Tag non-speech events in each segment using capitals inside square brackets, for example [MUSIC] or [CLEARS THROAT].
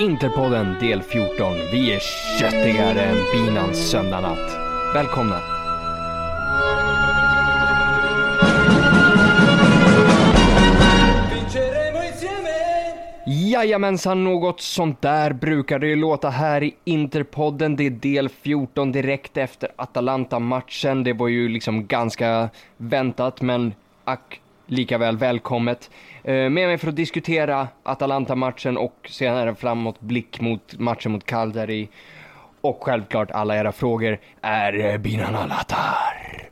Interpodden del 14. Vi är köttigare än binans söndagsnatt. Välkomna! Jajamensan, något sånt där brukar det ju låta här i Interpodden. Det är del 14 direkt efter Atalanta-matchen. Det var ju liksom ganska väntat, men ack, lika väl välkommet. Eh, med mig för att diskutera Atalanta-matchen och senare framåt blick mot matchen mot Cagliari. Och självklart alla era frågor är eh, Binan Alatar.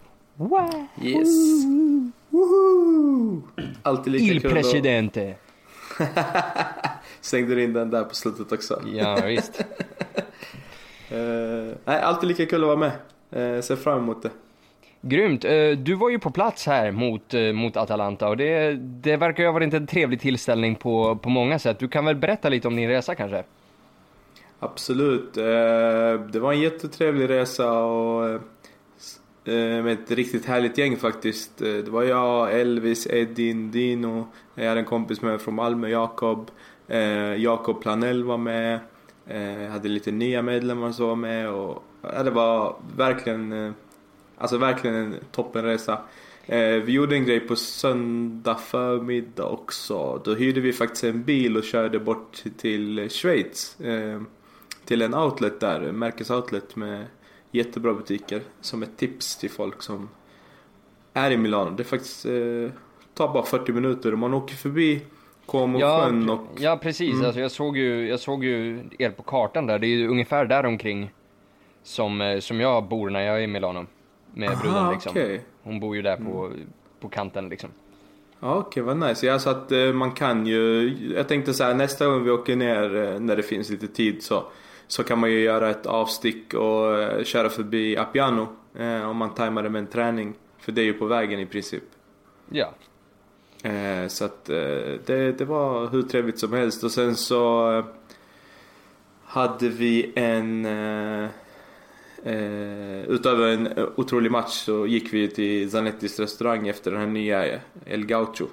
Yes. Woohoo! Alltid lika Il kul. Presidente. [LAUGHS] Slängde du in den där på slutet också? Ja, visst. [LAUGHS] Eh, nej, alltid lika kul att vara med. Uh, ser fram emot det. Grymt. Eh, du var ju på plats här mot, eh, mot Atalanta och det, det verkar ju ha varit en trevlig tillställning på, på många sätt. Du kan väl berätta lite om din resa kanske? Absolut. Eh, det var en jättetrevlig resa och med ett riktigt härligt gäng faktiskt. Det var jag, Elvis, Edin, Dino. Jag hade en kompis med från Malmö, Jakob. Jakob Planell var med. Jag hade lite nya medlemmar som var med och det var verkligen, alltså verkligen en toppenresa. Eh, Vi gjorde en grej på söndag förmiddag också. Då hyrde vi faktiskt en bil och körde bort till Schweiz. eh, Till en outlet där, en märkesoutlet med jättebra butiker. Som ett tips till folk som är i Milano. Det är faktiskt, eh, tar bara 40 minuter och man åker förbi Comosjön och... ja precis. Mm. Alltså, jag, såg ju, jag såg ju er på kartan där. Det är ju ungefär där omkring som, eh, som jag bor när jag är i Milano. Med Aha, bruden liksom. okej. Hon bor ju där på, på kanten liksom. Ja, okej, vad nice. Ja, så att eh, man kan ju... Jag tänkte så här, nästa gång vi åker ner eh, när det finns lite tid så, så kan man ju göra ett avstick och eh, köra förbi Appiano. Eh, om man tajmar det med en träning. För det är ju på vägen i princip. Ja. Eh, så att eh, det, det var hur trevligt som helst. Och sen så hade vi en... Eh, utöver en otrolig match så gick vi till Zanettis restaurang efter den här nya El Gaucho.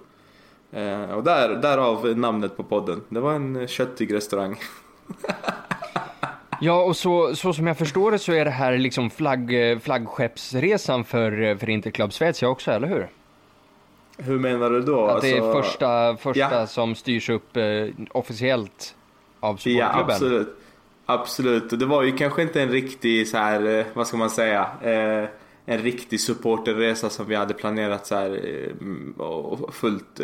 Eh, och där, därav namnet på podden. Det var en köttig restaurang. [LAUGHS] Ja, och så, så som jag förstår det så är det här liksom flagg, flaggskeppsresan för, för Interclub Svezia också, eller hur? Hur menar du då? Att det är Alltså- första, första ja. som styrs upp eh, officiellt av Ja, supportklubben. absolut. Absolut. Och det var ju kanske inte en riktig så här, eh, vad ska man säga, eh, en riktig supporterresa som vi hade planerat så här eh, och fullt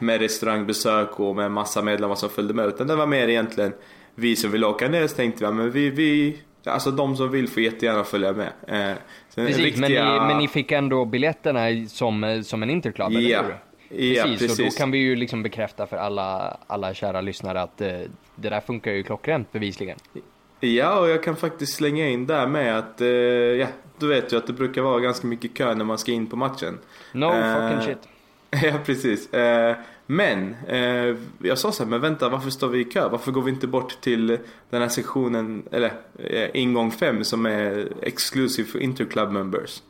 med restaurangbesök och med massa medlemmar som följde med. Utan det var mer egentligen vi som ville åka ner så tänkte vi, men vi, vi alltså de som vill får jättegärna följa med. Eh, Precis, men, ni, men ni fick ändå biljetterna som, som en Interclub, Ja. eller hur? Ja, Precis, och då precis. kan vi ju liksom bekräfta för alla, alla kära lyssnare att eh, det där funkar ju klockrent bevisligen. Ja, och jag kan faktiskt slänga in där med att, eh, ja, du vet ju att det brukar vara ganska mycket kö när man ska in på matchen. No Eh, fucking shit. [LAUGHS] Ja, precis. Eh, men eh, jag sa så här, men vänta, varför står vi i kö? Varför går vi inte bort till den här sektionen, eller eh, ingång 5 som är exclusive för Interclub members?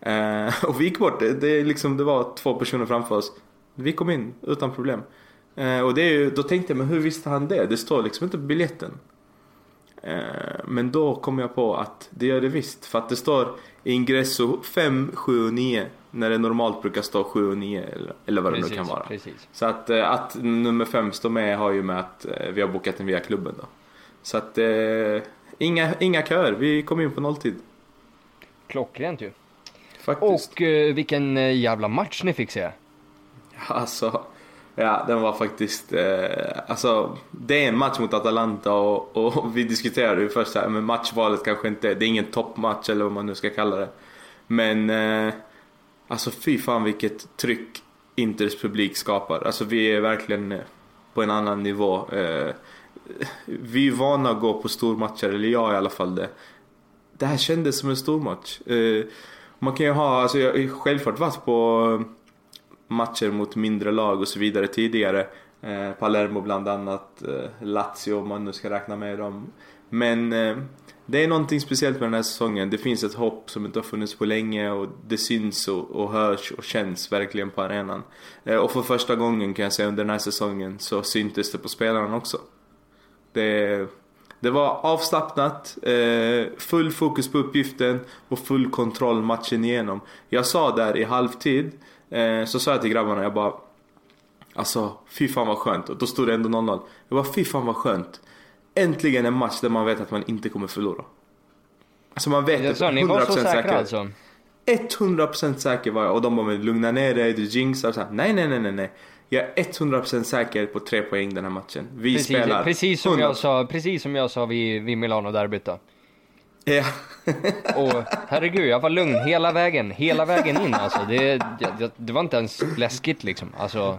Eh, [LAUGHS] och vi gick bort, det, det, liksom, det var två personer framför oss. Vi kom in utan problem. Eh, och det är ju, då tänkte jag, men hur visste han det? Det står liksom inte på biljetten. Eh, Men då kom jag på att det gör det visst. För att det står ingresso 5, 7 och 9. När det normalt brukar stå 7 och 9 eller, eller vad det nu Precis, kan vara. precis. Så att, eh, att nummer 5 står med har ju med att eh, vi har bokat den via klubben då. Så att eh, inga, inga köer, vi kom in på nolltid. Klockrent ju. Faktiskt. Och eh, vilken eh, jävla match ni fick se. Alltså, ja den var faktiskt, eh, alltså det är en match mot Atalanta och, och [LAUGHS] vi diskuterade ju först här, men matchvalet kanske inte, det är ingen toppmatch eller vad man nu ska kalla det. Men, eh, alltså fy fan vilket tryck Inters publik skapar. Alltså vi är verkligen eh, på en annan nivå. Eh, vi är vana att gå på stormatcher, eller jag i alla fall det. Det här kändes som en stormatch. Eh, man kan ju ha, alltså jag har självklart varit på matcher mot mindre lag och så vidare tidigare. Eh, Palermo bland annat, eh, Lazio om man nu ska räkna med dem. Men eh, det är någonting speciellt med den här säsongen. Det finns ett hopp som inte har funnits på länge och det syns och, och hörs och känns verkligen på arenan. Eh, och för första gången kan jag säga under den här säsongen så syntes det på spelarna också. Det, det var avslappnat, eh, full fokus på uppgiften och full kontroll matchen igenom. Jag sa där i halvtid, så sa jag till grabbarna, jag bara Alltså fy fan vad skönt. Och då stod det ändå 0-0. Jag bara fy fan vad skönt. Äntligen en match där man vet att man inte kommer förlora. Alltså man vet ni var så säkra säker. alltså? 100% säker var jag och de bara men lugna ner dig, du jinxar så här. Nej nej nej nej nej. Jag är 100% säker på tre poäng den här matchen. Vi Precis, spelar precis som 100%. jag sa, precis som jag sa vid, vid Milano-derbyt då. Ja. Och herregud, jag var lugn hela vägen, hela vägen in alltså. Det, det, det var inte ens läskigt liksom. Alltså,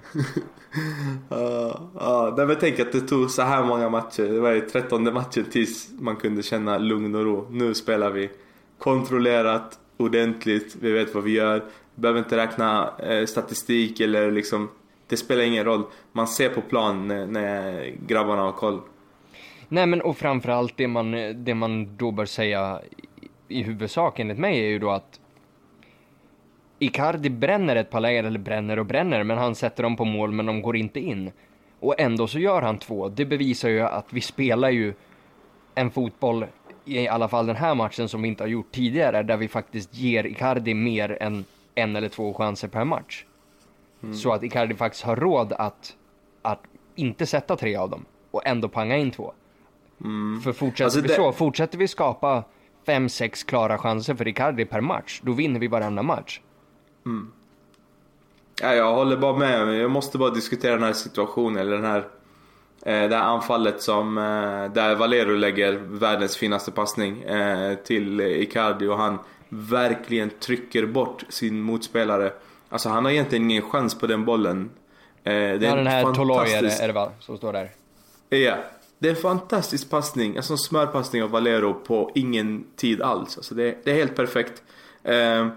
Ja, ja, nej, men tänk att det tog så här många matcher. Det var ju 13 matchen tills man kunde känna lugn och ro. Nu spelar vi kontrollerat, ordentligt, vi vet vad vi gör. Vi behöver inte räkna eh, statistik eller liksom, det spelar ingen roll. Man ser på plan när, när grabbarna har koll. Nej men och framförallt det man, det man då bör säga i, huvudsak enligt mig är ju då att Icardi bränner ett par lägen, eller bränner och bränner, men han sätter dem på mål men de går inte in. Och ändå så gör han två. Det bevisar ju att vi spelar ju en fotboll, i alla fall den här matchen, som vi inte har gjort tidigare, där vi faktiskt ger Icardi mer än en eller två chanser per match. Så att Icardi faktiskt har råd att, att inte sätta tre av dem och ändå panga in två. För fortsätter Alltså vi det- så, fortsätter vi skapa fem, sex klara chanser för Icardi per match, då vinner vi varenda match. Ja, jag håller bara med, jag måste bara diskutera den här situationen, eller den här eh, det här anfallet som, eh, där Valero lägger världens finaste passning eh, till Icardi och han verkligen trycker bort sin motspelare. Alltså han har egentligen ingen chans på den bollen. Det är Ja, en den här Toloi är det, fantastisk- är det va, som står där. Ja. Det är en fantastisk passning, alltså en smörpassning av Valero på ingen tid alls. Alltså det, det är helt perfekt. Eh,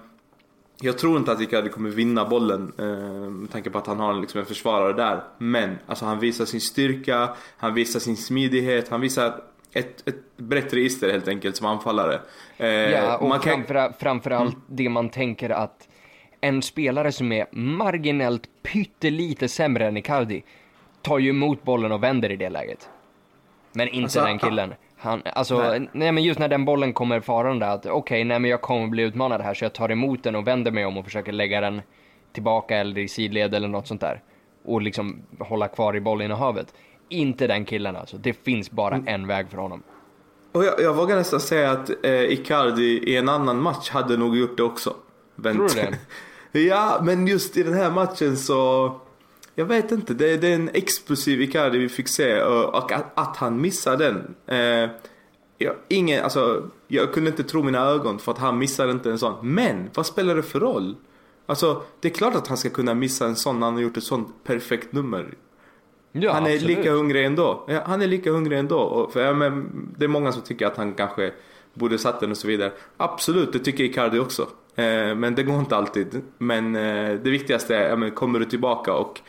jag tror inte att Icardi kommer vinna bollen eh, med tanke på att han har liksom en försvarare där. Men alltså han visar sin styrka, han visar sin smidighet, han visar ett, ett brett register helt enkelt som anfallare. Eh, Ja, och man kan- framför, framförallt det man tänker att en spelare som är marginellt pyttelite sämre än Icardi tar ju emot bollen och vänder i det läget. Men inte Alltså, den killen. Han, alltså, Nej. nej. men just när den bollen kommer farande att okej, nej men jag kommer bli utmanad här så jag tar emot den och vänder mig om och försöker lägga den tillbaka eller i sidled eller något sånt där. Och liksom hålla kvar i bollinnehavet. Inte den killen alltså. Det finns bara Mm. en väg för honom. Och jag, jag vågar nästan säga att eh, Icardi i en annan match hade nog gjort det också. Vänt. Tror du det? [LAUGHS] ja, men just i den här matchen så... Jag vet inte, det, det är en explosiv Icardi vi fick se och, och att, att han missar den. Eh, jag, ingen, alltså, jag kunde inte tro mina ögon för att han missade inte en sån. Men vad spelar det för roll? Alltså, det är klart att han ska kunna missa en sån när han har gjort ett sånt perfekt nummer. Ja, han är absolut. lika hungrig ändå. Ja, han är lika hungrig ändå. Och för, ja, men, det är många som tycker att han kanske borde satt den och så vidare. Absolut, det tycker Icardi också. Eh, men det går inte alltid. Men eh, det viktigaste är, ja, men, kommer du tillbaka och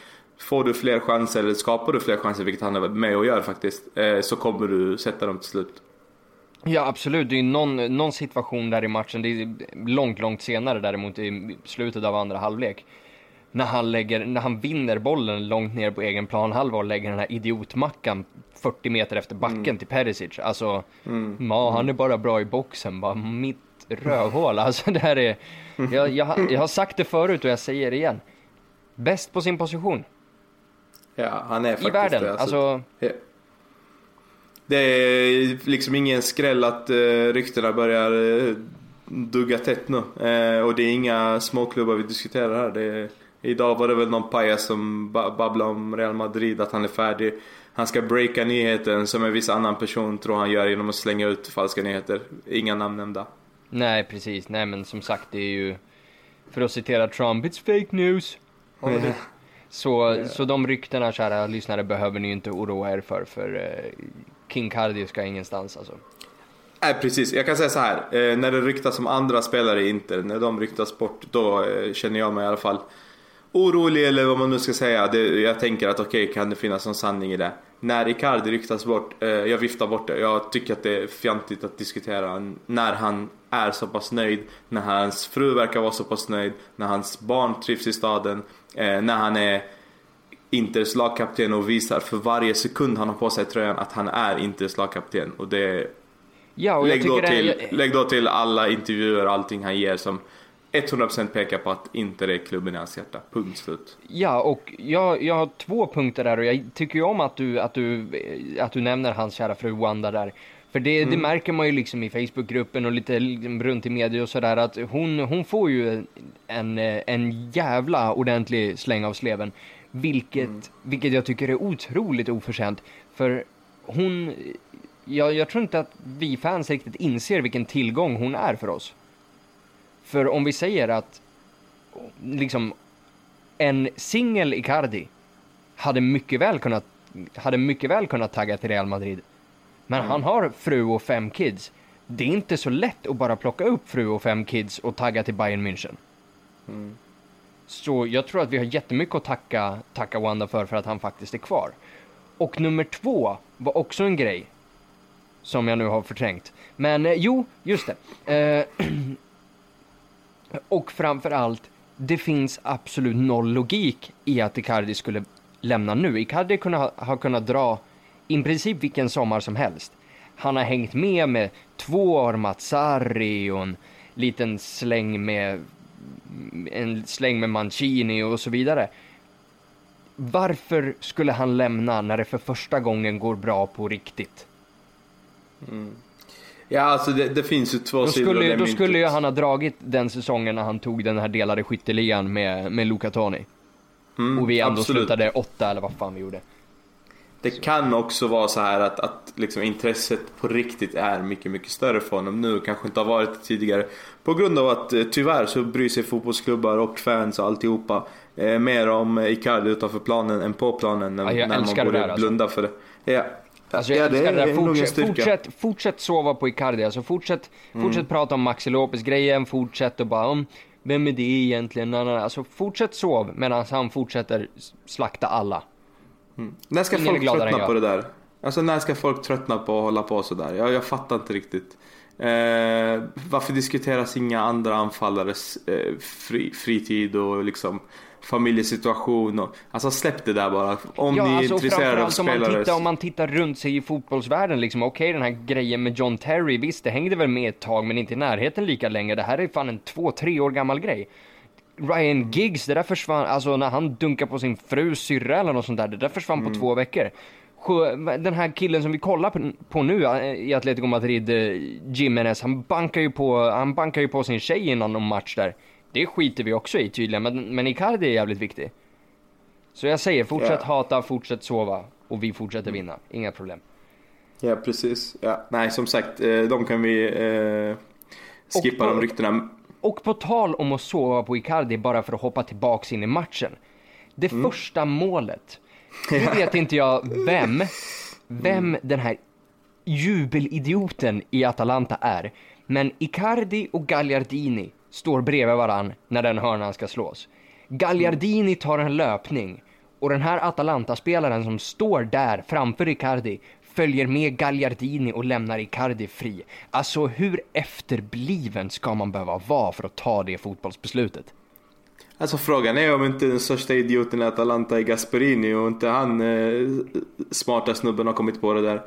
får du fler chanser, eller skapar du fler chanser, vilket han är med och gör faktiskt, eh, så kommer du sätta dem till slut. Ja absolut, det är någon, någon situation där i matchen, det är långt, långt senare däremot i slutet av andra halvlek. När han, lägger, när han vinner bollen långt ner på egen planhalva och lägger den här idiotmackan 40 meter efter backen till Perisic. Alltså, ja, han är bara bra i boxen, bara mitt rövhål. [LAUGHS] Alltså det här är, jag, jag, har- jag har sagt det förut och jag säger det igen. Bäst på sin position Ja, han är faktiskt i världen. det. Alltså, Ja. Det är liksom ingen skräll att uh, ryktena börjar uh, dugga tätt nu. Eh, och det är inga småklubbar vi diskuterar här. Är, idag var det väl någon pajas som ba- babblade om Real Madrid, att han är färdig. Han ska breaka nyheten som en viss annan person tror han gör genom att slänga ut falska nyheter. Inga namn nämnda. Nej, precis. Nej, men som sagt, det är ju... För att citera Trump, it's fake news. Har vi Så, så de ryktena, kära lyssnare, behöver ni inte oroa er för, för eh, King Cardio ska ingenstans alltså. Nej precis, jag kan säga så här. Eh, när det ryktas om andra spelare i Inter, när de ryktas bort, då eh, känner jag mig i alla fall orolig eller vad man nu ska säga. Det, jag tänker att okej, kan det finnas någon sanning i det? När Icardi ryktas bort, eh, jag viftar bort det. Jag tycker att det är fjantigt att diskutera när han är så pass nöjd, när hans fru verkar vara så pass nöjd, när hans barn trivs i staden, eh, när han är Inters lagkapten och visar för varje sekund han har på sig tröjan att han är Inters lagkapten. Och det... Ja, och lägg, då till, det, lägg då till alla intervjuer och allting han ger som 100% pekar på att Inter är klubben i hans hjärta. Punkt slut. Ja, och jag, jag har två punkter där och jag tycker ju om att du, att du, att du nämner hans kära fru Wanda där. För det, Mm. det märker man ju liksom i Facebookgruppen och lite liksom runt i media och sådär att hon, hon får ju en, en jävla ordentlig släng av sleven. Vilket, Mm. vilket jag tycker är otroligt oförtjänt. För hon, jag, jag tror inte att vi fans riktigt inser vilken tillgång hon är för oss. För om vi säger att liksom en singel Icardi hade mycket väl kunnat hade mycket väl kunnat tagga till Real Madrid. Men han har fru och fem kids. Det är inte så lätt att bara plocka upp fru och fem kids och tagga till Bayern München. Så jag tror att vi har jättemycket att tacka, tacka Wanda för, för att han faktiskt är kvar. Och nummer två var också en grej som jag nu har förträngt. Men eh, jo, just det. Eh, [CLEARS THROAT] och framför allt, det finns absolut noll logik i att Icardi skulle lämna nu. Icardi kunde ha, ha kunnat dra i princip vilken sommar som helst. Han har hängt med med två år Mazzarri och en liten släng med en släng med Mancini och så vidare. Varför skulle han lämna när det för första gången går bra på riktigt? Ja, alltså det, det finns ju två Då sidor skulle, då skulle ju han ha dragit den säsongen när han tog den här delade skytteligan med, med Luca Toni. Mm, Och vi ändå absolut. slutade åtta eller vad fan vi gjorde. Det kan också vara så här att, att liksom intresset på riktigt är mycket, mycket större för honom nu. Kanske inte har varit det tidigare. På grund av att eh, tyvärr så bryr sig fotbollsklubbar och fans och alltihopa eh, mer om Icardi utanför planen än på planen. När, Ja, när man det borde där, alltså. blunda för det. Ja. Alltså ja, jag älskar det där. nog en Fortsätt, fortsätt, fortsätt sova på Icardi. Alltså fortsätt, Mm. fortsätt prata om Maxi Lopez-grejen. Fortsätt och bara om vem är det egentligen? Alltså fortsätt sov medan han fortsätter slakta alla. När ska Ingen är folk tröttna på det där? Alltså när ska folk tröttna på att hålla på sådär? Jag, jag fattar inte riktigt. Eh, varför diskuteras inga andra anfallares eh, fri, fritid och liksom familjesituation? Och, alltså släpp det där bara. Om ja, ni är alltså intresserade av framförallt om man, spelare. tittar, om man tittar runt sig i fotbollsvärlden liksom. Okej, den här grejen med John Terry, visst det hängde väl med ett tag men inte i närheten lika länge. Det här är fan en två, tre år gammal grej. Ryan Giggs, det där försvann, alltså när han dunkar på sin frus syrra eller något sånt där, det där försvann Mm. på två veckor. Den här killen som vi kollar på, nu eh, i Atletico Madrid, eh, Jimenez, han bankar ju på, han bankar ju på sin tjej innan någon match där. Det skiter vi också i tydligen, men, men Icardi är jävligt viktig. Så jag säger, fortsätt Ja. hata, fortsätt sova och vi fortsätter vinna. Inga problem. Ja precis. Ja. Nej som sagt, eh, de kan vi eh, skippa Och de ryktena. Och på tal om att sova på Icardi, bara för att hoppa tillbaks in i matchen. Det Mm. första målet. Nu vet inte jag vem, vem Mm. den här jubelidioten i Atalanta är. Men Icardi och Gagliardini står bredvid varann när den hörnan ska slås. Gagliardini tar en löpning och den här Atalanta-spelaren som står där framför Icardi följer med Gagliardini och lämnar Icardi fri. Alltså hur efterbliven ska man behöva vara för att ta det fotbollsbeslutet? Alltså frågan är om inte den största idioten i Atalanta är Gasperini och inte han eh, smarta snubben har kommit på det där.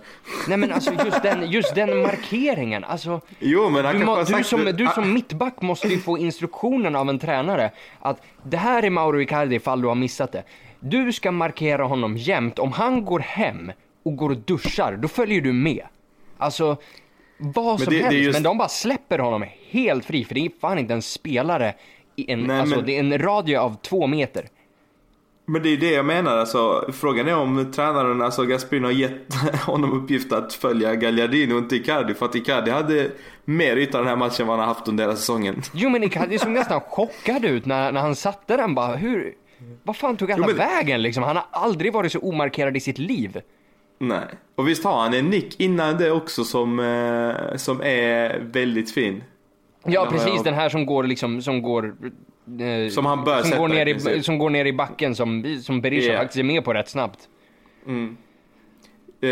Nej men alltså just den, [LAUGHS] just den markeringen, alltså Jo men han du, må, du, sagt som, du som mittback måste ju få instruktionen av en tränare att det här är Mauro Icardi ifall du har missat det. Du ska markera honom jämt. Om han går hem och går och duschar, då följer du med. Alltså, vad som det- det helst. just- Men de bara släpper honom helt fri, för det är fan inte en spelare i en, Nej, alltså men- det är en radie av två meter. Men det är det jag menar alltså. Frågan är om tränaren, alltså Gasperini har gett [LAUGHS] honom uppgift att följa Gagliardini och inte Icardi. För att Icardi hade mer yta den här matchen än vad han har haft under hela säsongen. [LAUGHS] Jo men Icardi såg nästan chockad ut när, när han satte den bara, hur, vad fan tog alla Jo, men- vägen liksom? Han har aldrig varit så omarkerad i sitt liv. Nej. Och visst har han en nick innan det också som, eh, som är väldigt fin. Ja Ja, precis, ja. den här som går liksom, som går... eh, Som han bör som sätta går, ner i princip. som går ner i backen som, som Berisha Ja. faktiskt är med på rätt snabbt. Eh,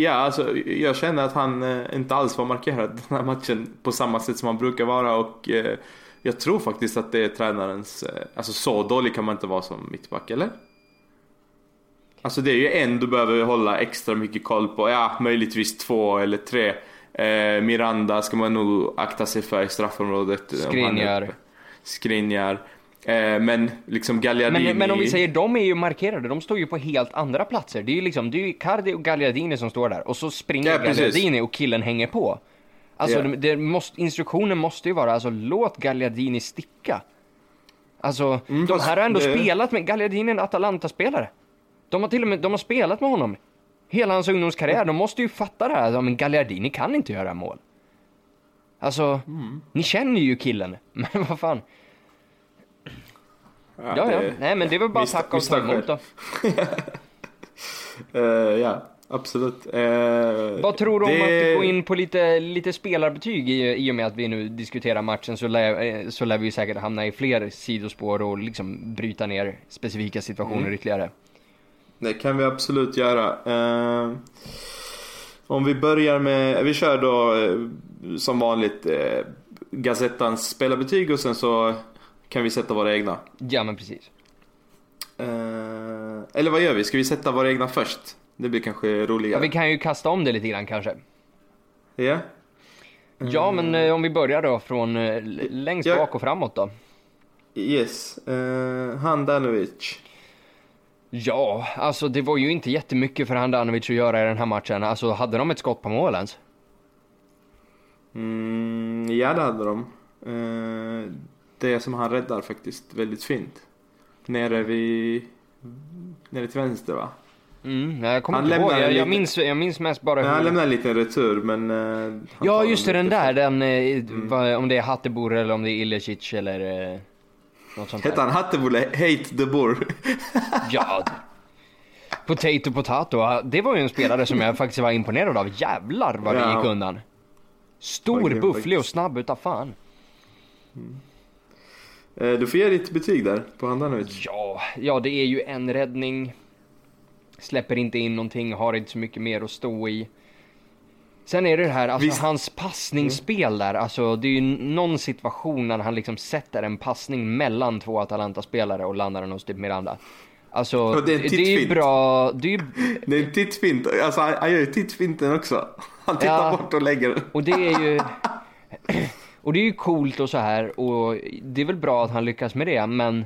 ja, alltså jag känner att han eh, inte alls var markerad den här matchen på samma sätt som han brukar vara och eh, jag tror faktiskt att det är tränarens, eh, alltså så dålig kan man inte vara som mittback, eller? Alltså det är ju en du behöver hålla extra mycket koll på. Ja, möjligtvis två eller tre. Eh, Miranda ska man nog akta sig för i straffområdet. Skriniar. Skriniar. Eh, men liksom Gagliardini... Men, men om vi säger, de är ju markerade, de står ju på helt andra platser. Det är ju liksom, det är ju Cardi och Gagliardini som står där och så springer Ja, precis. Gagliardini och killen hänger på. Alltså Ja. det, det måste, instruktionen måste ju vara, alltså låt Gagliardini sticka. Alltså, Mm, de här har ändå det- spelat med, Gagliardini är en Atalanta-spelare. De har till och med, de har spelat med honom. Hela hans ungdomskarriär, de måste ju fatta det här. Men Gagliardini kan inte göra mål. Alltså, Mm. ni känner ju killen. [LAUGHS] Men vad fan. Ja, ja. det- Nej, men det väl bara Visst- tacka och ta emot då. Eh, ja, absolut. Eh, Vad tror du om det- att gå in på lite, lite spelarbetyg i, i och med att vi nu diskuterar matchen så lär, eh, så lär vi säkert hamna i fler sidospår och liksom bryta ner specifika situationer Mm. ytterligare. Det kan vi absolut göra. Eh, om vi börjar med, vi kör då eh, som vanligt eh, Gazettans spelarbetyg och sen så kan vi sätta våra egna. Ja, men precis. Eh, eller vad gör vi? Ska vi sätta våra egna först? Det blir kanske Ja, roligare. vi kan ju kasta om det lite grann kanske. Ja? Ja, men eh, om vi börjar då från eh, längst Ja. bak och framåt då. Yes. Uh, Handanovic. Ja, alltså det var ju inte jättemycket för Handanovic att göra i den här matchen. Alltså, hade de ett skott på mål ens? Mm, ja det hade de. Eh, det som han räddar faktiskt väldigt fint. Nere vid... Nere till vänster va? Mm, jag kommer Han inte ihåg. Jag, jag, lite- minns, jag minns mest bara Nej, han hur... lämnar en liten retur men... han Ja, just det, den där. Den, eh, Mm. om det är Hattebor eller om det är Ilicic eller sånt Hette han Hattebolle Hate the Boer? [LAUGHS] Ja. Potato Potato, det var ju en spelare som jag faktiskt var imponerad av. Jävlar vad det Ja. gick undan. Stor, bufflig och snabb utav fan. Eh, du får ge ditt betyg där på Handanovic. Ja, ja, det är ju en räddning. Släpper inte in någonting, har inte så mycket mer att stå i. Sen är det det här, alltså Visst- hans passningsspel där, alltså det är ju någon situation när han liksom sätter en passning mellan två Atalanta-spelare och landar den hos typ Miranda. Alltså, Och det är det är ju bra, det är ju, [LAUGHS] Det är en tittfint. Alltså han, han gör ju tittfinten också. [LAUGHS] Han tittar Ja. bort och lägger den. och det är ju... [LAUGHS] Och det är ju coolt och så här och det är väl bra att han lyckas med det men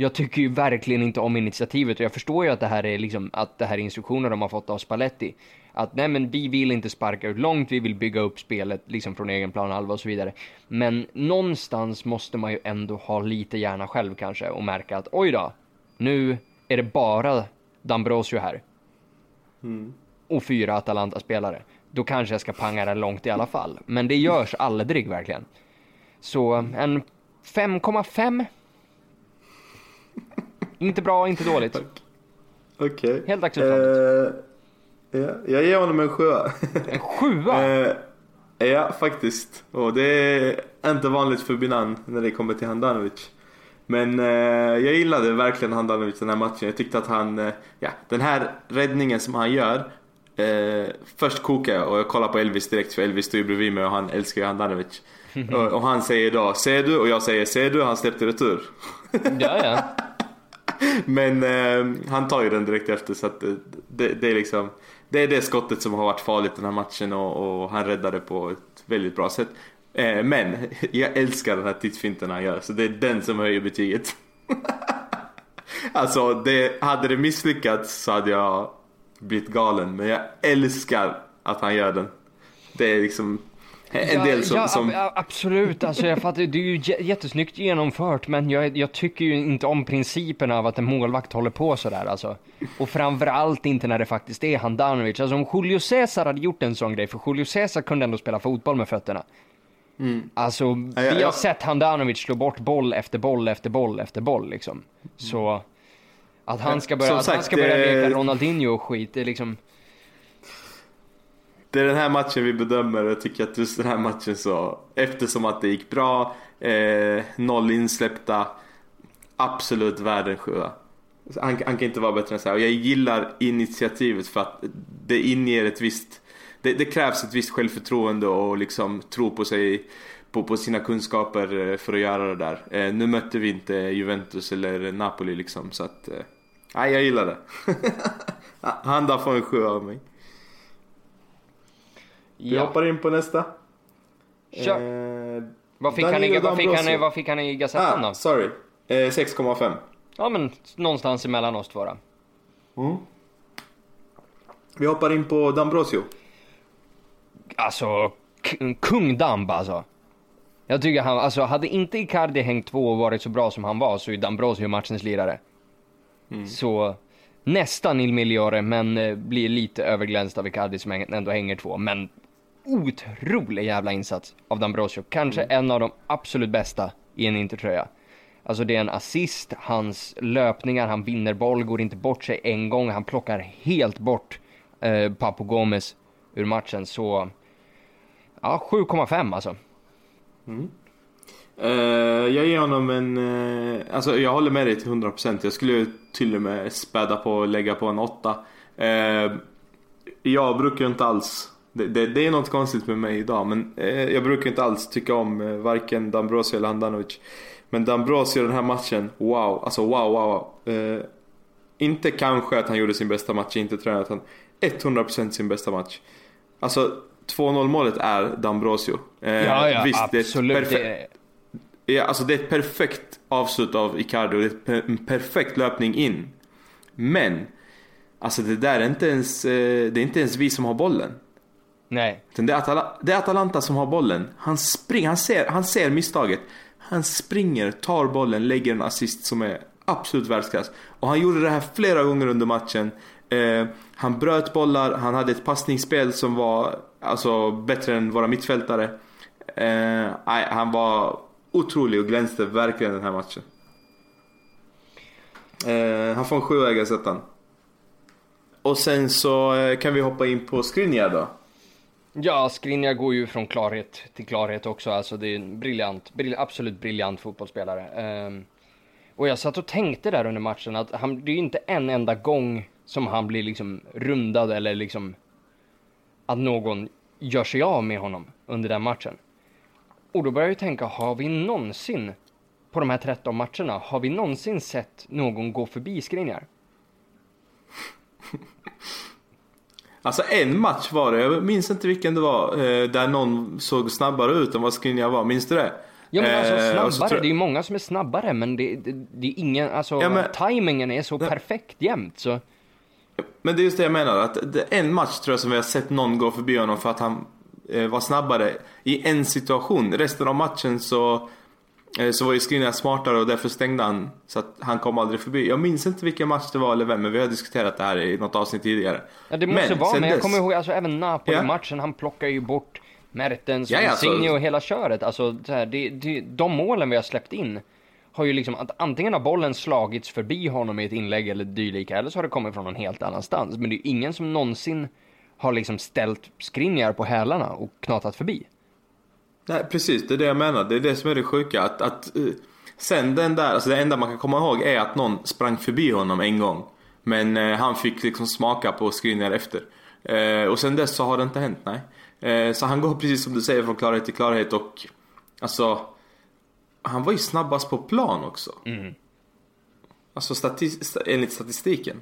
jag tycker ju verkligen inte om initiativet och jag förstår ju att det här är liksom att det här är instruktioner de har fått av Spalletti. Att nej men vi vill inte sparka ut långt, vi vill bygga upp spelet liksom från egen planhalva och så vidare. Men någonstans måste man ju ändå ha lite hjärna själv kanske och märka att oj då, nu är det bara D'Ambrosio här. Och fyra Atalanta-spelare. Då kanske jag ska panga det långt i alla fall. Men det görs aldrig verkligen. Så en 5,5. Inte bra, inte dåligt. Okej. Helt acceptabelt. Eh, ja, jag ger honom en sjua. En sjua! [LAUGHS] Eh, ja, faktiskt. Och det är inte vanligt för Binan när det kommer till Handanovic. Men eh, jag gillade verkligen Handanovic den här matchen. Jag tyckte att han, eh, ja, den här räddningen som han gör. Eh, först kokar jag och jag kollar på Elvis direkt för Elvis står ju bredvid mig och han älskar ju Handanovic. [LAUGHS] och, och han säger då, ser du? Och jag säger, ser du? Han släppte retur. Ja, ja. Men eh, han tar ju den direkt efter så att eh, det, det, är liksom Det är det skottet som har varit farligt den här matchen och, och han räddade på ett väldigt bra sätt. Eh, men [LAUGHS] jag älskar den här tittfinten han gör så det är den som höjer betyget. [LAUGHS] alltså det, hade det misslyckats så hade jag blivit galen men jag älskar att han gör den. Det är liksom en del som... ja, som... ab- absolut, alltså jag fattar, det är ju jättesnyggt genomfört men jag, jag tycker ju inte om principen av att en målvakt håller på sådär alltså. Och framförallt inte när det faktiskt är Handanovic. Alltså om Julio Cesar hade gjort en sån grej, för Julio Cesar kunde ändå spela fotboll med fötterna. Alltså, Ja, ja, vi ja. har sett Handanovic slå bort boll efter boll efter boll efter boll liksom. Så, att han ska börja, Som att han sagt, ska börja leka Ronaldinho och skit, det är liksom... Det är den här matchen vi bedömer och jag tycker att just den här matchen så Eftersom att det gick bra eh, Noll insläppta Absolut värd en sjua han, han kan inte vara bättre än så här. Och jag gillar initiativet för att det inger ett visst det, det krävs ett visst självförtroende och liksom tro på sig på, på sina kunskaper eh, för att göra det där. Eh, nu mötte vi inte Juventus eller Napoli liksom så att eh, Nej, jag gillar det. [LAUGHS] Han där får en sjua av mig. Vi Ja, hoppar in på nästa. kör. Eh, Vad fick, han i, vad, fick han, vad fick han i Gazettan ah, då? sorry. Eh, 6,5. Ja men någonstans emellan oss två då. Mm. Vi hoppar in på D'Ambrosio. Alltså, kung Damb alltså. Jag tycker han, alltså hade inte Icardi hängt två och varit så bra som han var så är D'Ambrosio matchens lirare. Så nästan il migliore men eh, blir lite överglänst av Icardi som ändå hänger två. Men otrolig jävla insats av D'Ambrosio. Kanske en av de absolut bästa i en intertröja. Alltså det är en assist, hans löpningar, han vinner boll, går inte bort sig en gång, han plockar helt bort eh, Papo Gomez ur matchen. Så ja, 7,5 alltså. Eh, jag ger honom en... eh, alltså jag håller med dig till 100%. Jag skulle till och med späda på och lägga på en 8. Uh, jag brukar inte alls... Det, det, det är något konstigt med mig idag men eh, jag brukar inte alls tycka om uh, varken Dambrosio eller Handanovic. Men Dambrosio den här matchen, wow. Alltså wow, wow, wow. Eh, inte kanske att han gjorde sin bästa match, inte att han 100% sin bästa match. Alltså 2-0 målet är Dambrosio. Eh, Ja, ja, visst, det är ett absolut. perfekt- Det är, Ja, alltså det är ett perfekt avslut av Icardi och det är en perfekt löpning in. Men, alltså det där är inte ens, eh, det är inte ens vi som har bollen nej, Det är, Atala- det är Atalanta som har bollen. Han springer, han ser, han ser misstaget. Han springer, tar bollen, lägger en assist som är absolut världsklass. Och han gjorde det här flera gånger under matchen. Eh, han bröt bollar, han hade ett passningsspel som var alltså, bättre än våra mittfältare. Eh, han var otrolig och glänste verkligen den här matchen. Eh, han får en sjua i Gazettan. Och sen så eh, kan vi hoppa in på Skriniar då. Ja, Skriniar går ju från klarhet till klarhet också. Alltså det är en briljant, brill, absolut briljant fotbollsspelare. Ehm, och jag satt och tänkte där under matchen att han, det är ju inte en enda gång som han blir liksom rundad eller liksom att någon gör sig av med honom under den matchen. Och då börjar jag ju tänka, har vi någonsin på de här 13 matcherna, har vi någonsin sett någon gå förbi Skriniar? [LAUGHS] Alltså en match var det, jag minns inte vilken det var, eh, där någon såg snabbare ut än vad Skriniar var. Minns du det? Ja men alltså Eh, snabbare, tror- det är ju många som är snabbare men det, det, det är ingen, alltså Ja, men- timingen är så perfekt jämt så. Men det är just det jag menar, att det en match tror jag som vi har sett någon gå förbi honom för att han eh, var snabbare i en situation. Resten av matchen så, eh, så var ju Skriniar smartare och därför stängde han så att han kom aldrig förbi. Jag minns inte vilken match det var eller vem, men vi har diskuterat det här i något avsnitt tidigare. Ja det måste vara, sen men jag dess- kommer ihåg alltså även Napoli-matchen, han plockar ju bort Mertens, Ja, ja, alltså- och hela köret. Alltså så här, det, det, de målen vi har släppt in har ju liksom att antingen har bollen slagits förbi honom i ett inlägg eller dylika, eller så har det kommit från någon helt annanstans. Men det är ju ingen som någonsin har liksom ställt Skriniar på hälarna och knatat förbi. Nej precis, det är det jag menar. Det är det som är det sjuka. Att, att, eh, sen den där, alltså det enda man kan komma ihåg är att någon sprang förbi honom en gång. Men eh, han fick liksom smaka på Skriniar efter. Eh, och sen dess så har det inte hänt, nej. Eh, så han går [LAUGHS] precis som du säger från klarhet till klarhet och alltså han var ju snabbast på plan också. Alltså stati- sta- enligt statistiken.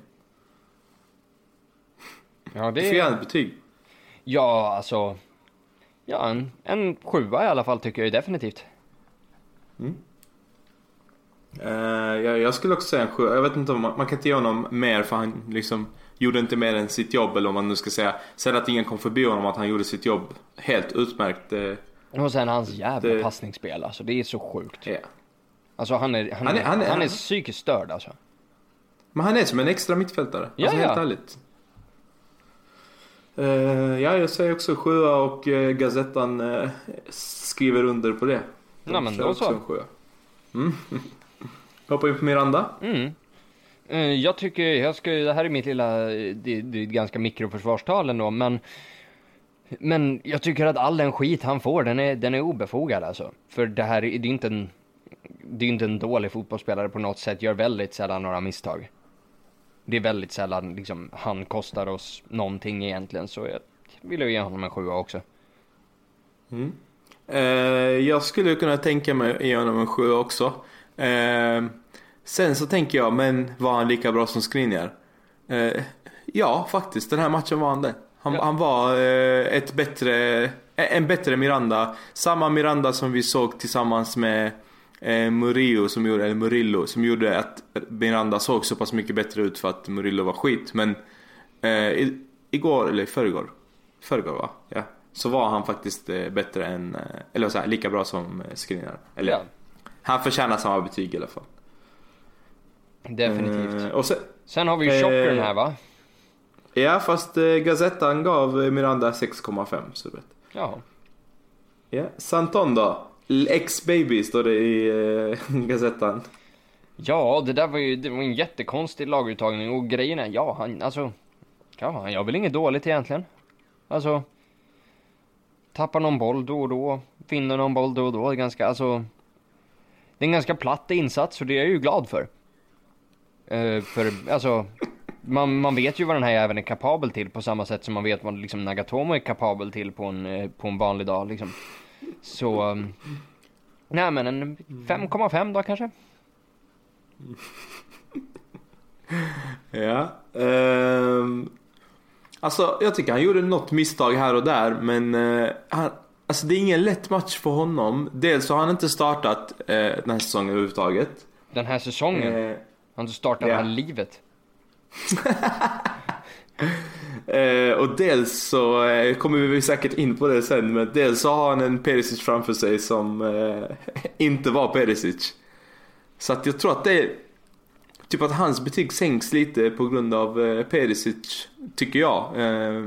Ja, Det jag ett betyg. Ja, alltså. Ja, en, en sjua i alla fall tycker jag definitivt. Eh, jag, jag skulle också säga en sjua. Jag vet inte om man, man kan inte ge honom mer för han liksom gjorde inte mer än sitt jobb eller om man nu ska säga. Sen att ingen kom förbi honom att han gjorde sitt jobb helt utmärkt. eh, Och sen hans jävla Det- passningsspel alltså, det är så sjukt. ja. Alltså han är, han, Han är, han är- han är psykiskt störd alltså. Men han är som en extra mittfältare. Ja, alltså helt ja. ärligt. Eh, ja, jag säger också sjua och uh, Gazettan eh, skriver under på det. De Ja, men då så. Mm. [LAUGHS] Hoppa in på Miranda. Mm. Jag tycker, jag ska, det här är mitt lilla, det, det är ett ganska mikroförsvarstal ändå, men men jag tycker att all den skit han får, den är, den är obefogad alltså. För det här, är- det är inte en, det är inte en dålig fotbollsspelare på något sätt, gör väldigt sällan några misstag. Det är väldigt sällan liksom, han kostar oss någonting egentligen, så jag vill ju ge honom en sjua också. Eh, jag skulle kunna tänka mig att ge honom en sjua också. Eh, Sen så tänker jag, men var han lika bra som Skriniar? Eh, ja, faktiskt. Den här matchen var han det. Han, Ja. han var eh, ett bättre, en bättre Miranda. Samma Miranda som vi såg tillsammans med eh, Murillo som gjorde, eller Murillo, som gjorde att Miranda såg så pass mycket bättre ut för att Murillo var skit. Men eh, igår, eller i förrgår, förrgår va? Ja. Så var han faktiskt eh, bättre än, eh, eller så här, lika bra som Skriniar. Eller Ja, han förtjänar samma betyg i alla fall. definitivt. Och sen, Sen har vi ju Chockern här va? ja fast eh, Gazettan gav Miranda 6,5 så du vet. Ja. Ja. Santon då? Ex-baby står det i eh, [LAUGHS] Gazettan. Ja, det där var ju det var en jättekonstig laguttagning och grejen är, ja han, alltså, ja han gör väl inget dåligt egentligen. Alltså, tappar någon boll då och då, vinner någon boll då och då, det är ganska, alltså, det är en ganska platt insats och det är jag ju glad för. Uh, för, alltså, man, man vet ju vad den här även är kapabel till på samma sätt som man vet vad liksom Nagatomo är kapabel till på en, eh, på en vanlig dag liksom. Så, um, nej men en 5,5 då kanske? [LAUGHS] Ja. Ehm, alltså jag tycker han gjorde något misstag här och där men eh, han, alltså det är ingen lätt match för honom. Dels har han inte startat eh, den här säsongen överhuvudtaget. Den här säsongen? Eh, Han startar ja. det här livet. [LAUGHS] Eh, och dels så eh, kommer vi säkert in på det sen men dels så har han en Perisic framför sig som eh, [LAUGHS] inte var Perisic. Så att jag tror att det är typ att hans betyg sänks lite på grund av eh, Perisic tycker jag. Eh,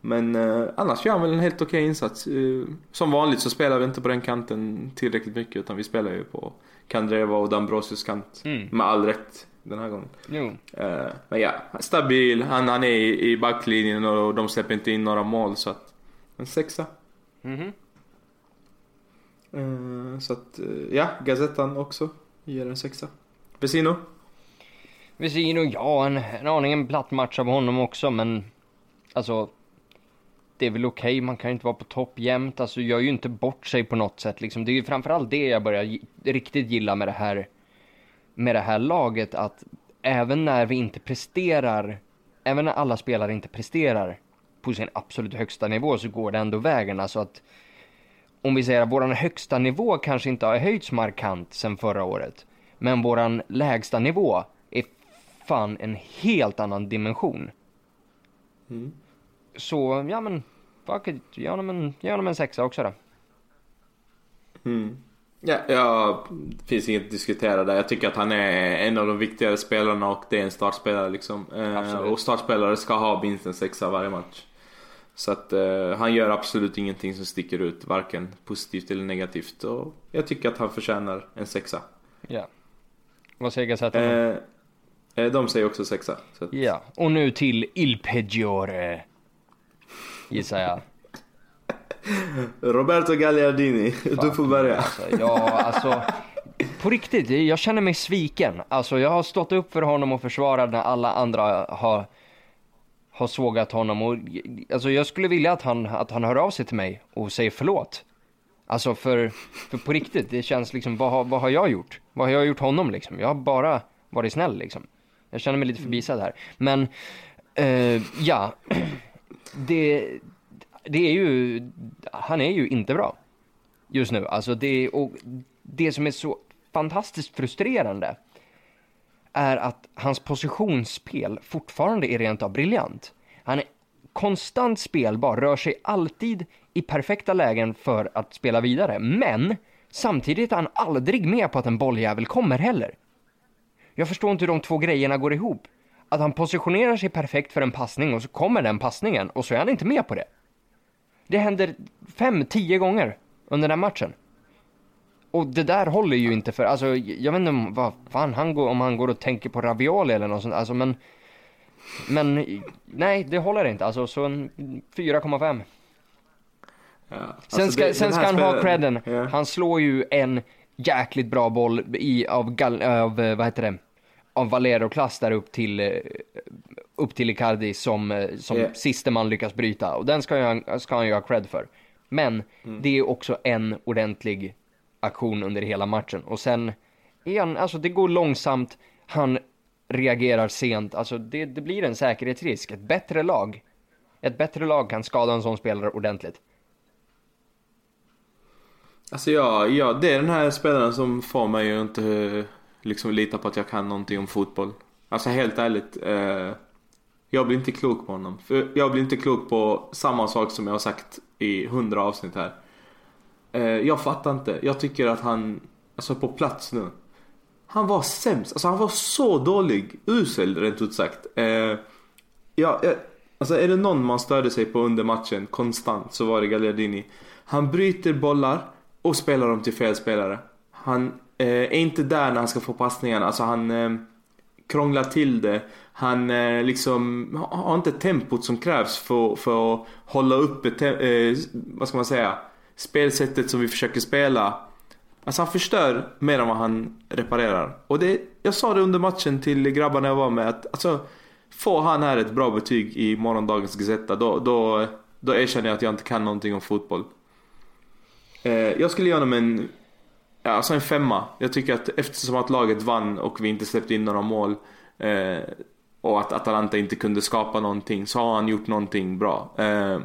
men eh, annars gör han väl en helt okej insats. Eh, som vanligt så spelar vi inte på den kanten tillräckligt mycket utan vi spelar ju på Kandreva och Dambrosius kant. Mm. Med all rätt den här gången. Jo. Eh, men ja, stabil. Han, han är i, i backlinjen och de släpper inte in några mål så att... En sexa. Mhm. Eh, så att, eh, ja, Gazettan också ger en sexa. Vesino? Vesino, ja en, en aning en platt match av honom också men alltså det är väl okej, man kan ju inte vara på topp jämt, alltså gör ju inte bort sig på något sätt liksom. Det är ju framförallt det jag börjar riktigt gilla med det här med det här laget att även när vi inte presterar, även när alla spelare inte presterar på sin absolut högsta nivå så går det ändå vägen. Alltså att om vi säger att våran högsta nivå kanske inte har höjts markant sen förra året, men våran lägsta nivå är fan en helt annan dimension. Mm. Så, ja men, fuck it, ge honom en, ge honom en sexa också då. Mm. Ja, ja, det finns inget att diskutera där. Jag tycker att han är en av de viktigare spelarna och det är en startspelare liksom. Eh, Absolut. och startspelare ska ha minst en sexa varje match. Så att eh, han gör absolut ingenting som sticker ut, varken positivt eller negativt. Och jag tycker att han förtjänar en sexa. Ja. Vad säger Gazzetta? Eh, eh, de säger också sexa. Att, Ja, och nu till Il Peggiore. Gissar jag. Roberto Gagliardini, du får börja. Alltså, ja, alltså. På riktigt, jag känner mig sviken. Alltså jag har stått upp för honom och försvarat när alla andra har, har sågat honom. Och, alltså jag skulle vilja att han, att han hör av sig till mig och säger förlåt. Alltså för, för på riktigt, det känns liksom, vad har, vad har jag gjort? Vad har jag gjort honom liksom? Jag har bara varit snäll liksom. Jag känner mig lite förbisedd här. Men, eh, ja. [CLEARS THROAT] Det, det är ju, han är ju inte bra just nu. Alltså det, och det som är så fantastiskt frustrerande är att hans positionsspel fortfarande är rent av briljant. Han är konstant spelbar, rör sig alltid i perfekta lägen för att spela vidare. Men samtidigt är han aldrig med på att en bolljävel kommer heller. Jag förstår inte hur de två grejerna går ihop. Att han positionerar sig perfekt för en passning och så kommer den passningen och så är han inte med på det. Det händer fem, tio gånger under den matchen. Och det där håller ju inte för, alltså jag vet inte om, vad fan han går, om han går och tänker på ravioli eller något sånt, alltså men men nej, det håller inte. Alltså så en 4,5. Ja, Sen alltså, ska, det- sen ska han ha spelaren- credden. Ja. Han slår ju en jäkligt bra boll i, av, av vad heter det, av Valero-klass där upp till, eh, upp till Icardi som, eh, som Ja. siste man lyckas bryta. Och den ska, jag, ska han ju ha cred för. Men Mm. det är också en ordentlig aktion under hela matchen. Och sen igen, alltså det går långsamt, han reagerar sent, alltså det, det blir en säkerhetsrisk. Ett bättre lag, ett bättre lag kan skada en sån spelare ordentligt. Alltså ja, ja, det är den här spelaren som får mig att inte liksom lita på att jag kan någonting om fotboll. Alltså helt ärligt. Eh, jag blir inte klok på honom. För jag blir inte klok på samma sak som jag har sagt i hundra avsnitt här. Eh, jag fattar inte. Jag tycker att han, alltså på plats nu. Han var sämst. Alltså han var så dålig. Usel rent ut sagt. Eh, ja, eh, alltså är det någon man störde sig på under matchen konstant så var det Gagliardini. Han bryter bollar och spelar dem till fel spelare. Han eh, är inte där när han ska få passningarna. Alltså han eh, krånglar till det. Han eh, liksom har inte tempot som krävs för, för att hålla uppe, eh, vad ska man säga, spelsättet som vi försöker spela. Alltså han förstör mer än vad han reparerar. Och det, jag sa det under matchen till grabbarna jag var med att alltså, får han här ett bra betyg i morgondagens Gazetta då, då, då erkänner jag att jag inte kan någonting om fotboll. Eh, jag skulle ge honom en, ja, alltså en femma. Jag tycker att eftersom att laget vann och vi inte släppte in några mål eh, och att Atalanta inte kunde skapa någonting så har han gjort någonting bra. Eh,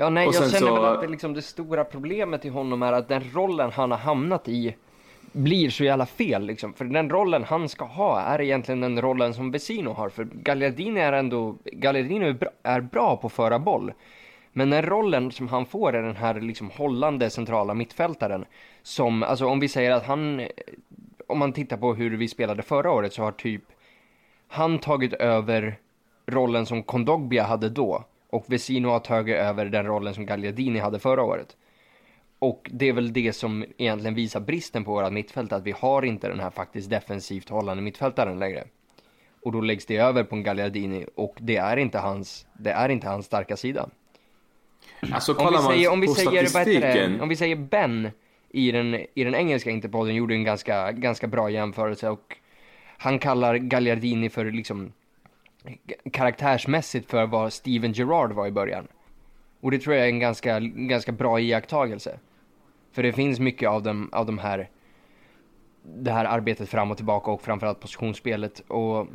Ja, nej, jag känner så... väl att det, liksom, det stora problemet i honom är att den rollen han har hamnat i blir så jävla fel liksom. För den rollen han ska ha är egentligen den rollen som Vesino har. För Gagliardini är ändå, Gagliardini är bra, är bra på att föra boll. Men den rollen som han får är den här liksom hållande centrala mittfältaren. Som, alltså om vi säger att han, om man tittar på hur vi spelade förra året så har typ han tagit över rollen som Kondogbia hade då. Och Vesino har tagit över den rollen som Gagliardini hade förra året. Och det är väl det som egentligen visar bristen på våra mittfält, att vi har inte den här faktiskt defensivt hållande mittfältaren längre. Och då läggs det över på en Gagliardini och det är inte hans, det är inte hans starka sida. Alltså kollar om vi säger, om vi säger, statistiken. Om vi säger Ben i den, i den engelska interpodden gjorde en ganska, ganska bra jämförelse och han kallar Gagliardini för liksom karaktärsmässigt för vad Steven Gerrard var i början. Och det tror jag är en ganska, ganska bra iakttagelse. För det finns mycket av, dem, av de här, det här arbetet fram och tillbaka och framförallt positionsspelet. Och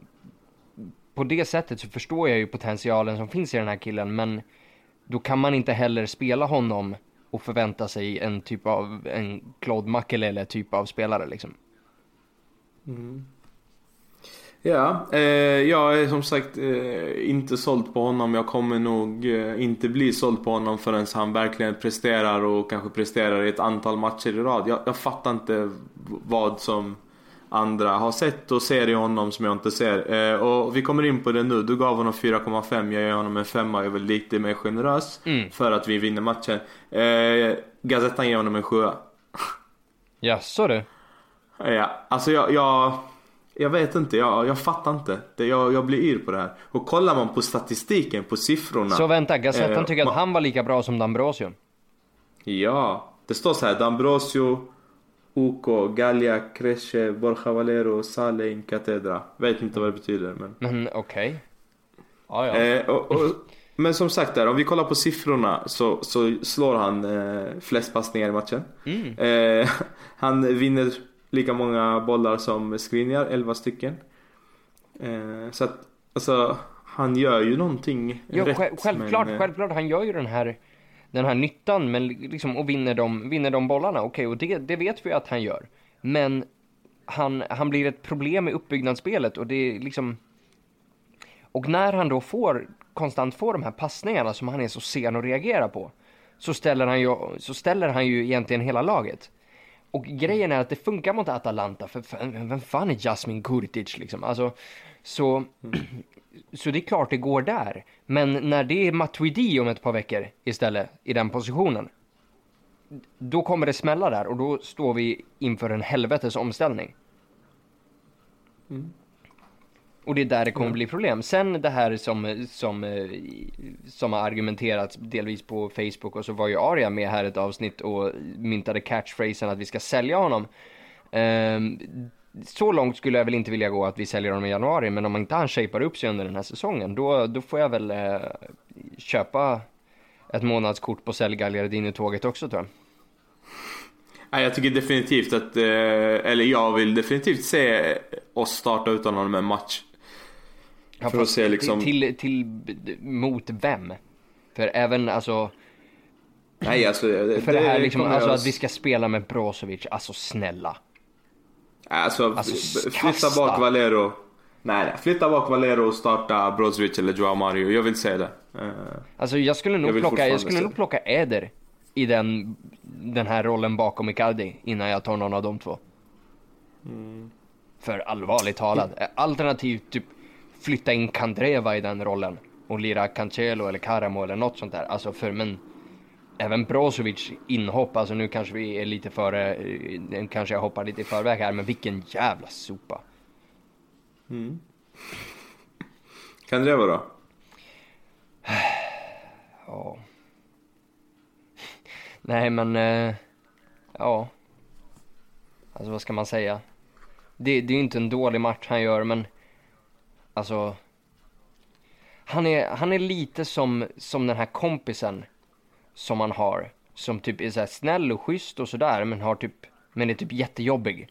på det sättet så förstår jag ju potentialen som finns i den här killen, men då kan man inte heller spela honom och förvänta sig en typ av, en Claude Makelele typ av spelare liksom. Mm. Ja, eh, jag är som sagt eh, inte såld på honom. Jag kommer nog eh, inte bli såld på honom förrän han verkligen presterar och kanske presterar i ett antal matcher i rad. Jag, jag fattar inte vad som andra har sett och ser i honom som jag inte ser. Eh, och vi kommer in på det nu. Du gav honom 4,5, jag ger honom en 5 Jag är väl lite mer generös mm. för att vi vinner matchen. Eh, Gazettan ger honom en 7 [LAUGHS] Jaså du? Ja, alltså jag, jag jag vet inte, jag, jag fattar inte. Det, jag, jag blir yr på det här. Och kollar man på statistiken, på siffrorna. Så vänta, Gazettan eh, tycker att man, han var lika bra som D'Ambrosio? Ja, det står så här. D'Ambrosio, Uco, Gallia, Cresce, Borja Valero, Sale in Catedra. Vet inte vad det betyder men... Men okej. Okay. Ah, ja. eh, och, och, men som sagt där, om vi kollar på siffrorna så, så slår han eh, flest passningar i matchen. Mm. Eh, [LAUGHS] han vinner lika många bollar som Skriniar, 11 stycken. Eh, så att, alltså, han gör ju någonting ja, rätt. Självklart, men, eh, självklart, han gör ju den här, den här nyttan men liksom, och vinner de, vinner de bollarna. Okej, okay, och det, det vet vi att han gör. Men han, han blir ett problem i uppbyggnadsspelet och det är liksom... Och när han då får, konstant får de här passningarna som han är så sen att reagera på så ställer han ju, så ställer han ju egentligen hela laget. Och grejen är att det funkar mot Atalanta, för vem fan är Jasmin Kurtic liksom? Alltså, så, mm så det är klart det går där. Men när det är Matuidi om ett par veckor istället, i den positionen, då kommer det smälla där och då står vi inför en helvetes omställning. Mm. Och det är där det kommer bli problem. Sen det här som, som, som har argumenterats delvis på Facebook och så var ju Aria med här ett avsnitt och myntade catchphrasen att vi ska sälja honom. Så långt skulle jag väl inte vilja gå att vi säljer honom i januari, men om inte han shapar upp sig under den här säsongen, då, då får jag väl uh, köpa ett månadskort på sälj Gagliardini-tåget också tror jag. Nej, jag tycker definitivt att, eh, eller jag vill definitivt se oss starta utan honom en match. Ja, För att se liksom- till, till, mot vem? För även alltså, Nej alltså det, för det, här liksom, alltså att vi ska spela med Brozovic, alltså snälla. Alltså, Alltså, flytta kasta. bak Valero. Nej, nej, flytta bak Valero och starta Brozovic eller Joao Mario. Jag vill se det. Eh, Alltså jag skulle nog Jag plocka, jag skulle nog plocka Eder i den, den här rollen bakom Icardi innan jag tar någon av de två. Mm. För allvarligt talat, alternativt typ flytta in Kandreva i den rollen och lira Cancelo eller Karamo eller något sånt där. Alltså för men även Brozovic inhopp, alltså nu kanske vi är lite före, eh, kanske jag hoppar lite i förväg här, men vilken jävla sopa. Kan det vara? [SIGHS] Ja. [LAUGHS] Nej men, eh, ja. Alltså vad ska man säga? Det, det är ju inte en dålig match han gör men, alltså. Han är, han är lite som, som den här kompisen som man har. Som typ är så här snäll och schysst och sådär men har typ, men är typ jättejobbig.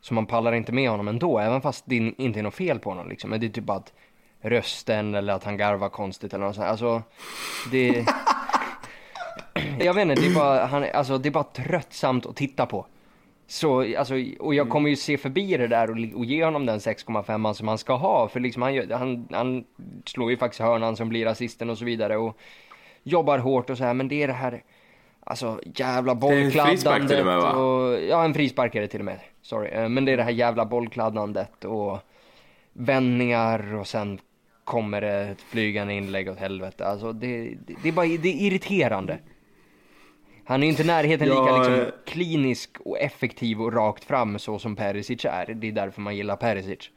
Så man pallar inte med honom ändå, även fast det inte är något fel på honom liksom. Men det är typ bara att rösten eller att han garvar konstigt eller något sånt. Alltså, det... Jag vet inte, det är bara, han, alltså, det är bara tröttsamt att titta på. Så, alltså, och jag kommer ju se förbi det där och, och ge honom den 6,5 som han ska ha. För liksom han, gör- han, han slår ju faktiskt hörnan som blir assisten och så vidare. Och jobbar hårt och så här, men det är det här, alltså jävla är en frispark bollkladdandet. och med, va? och, ja, en frispark är det till och med. Sorry. Eh, Men det är det här jävla bollkladdandet och vändningar och sen kommer det ett flygande inlägg åt helvete. Alltså det, det, det är bara det är irriterande. Han är inte i närheten lika Ja, liksom, eh. klinisk och effektiv och rakt fram så som Perisic är. Det är därför man gillar Perisic.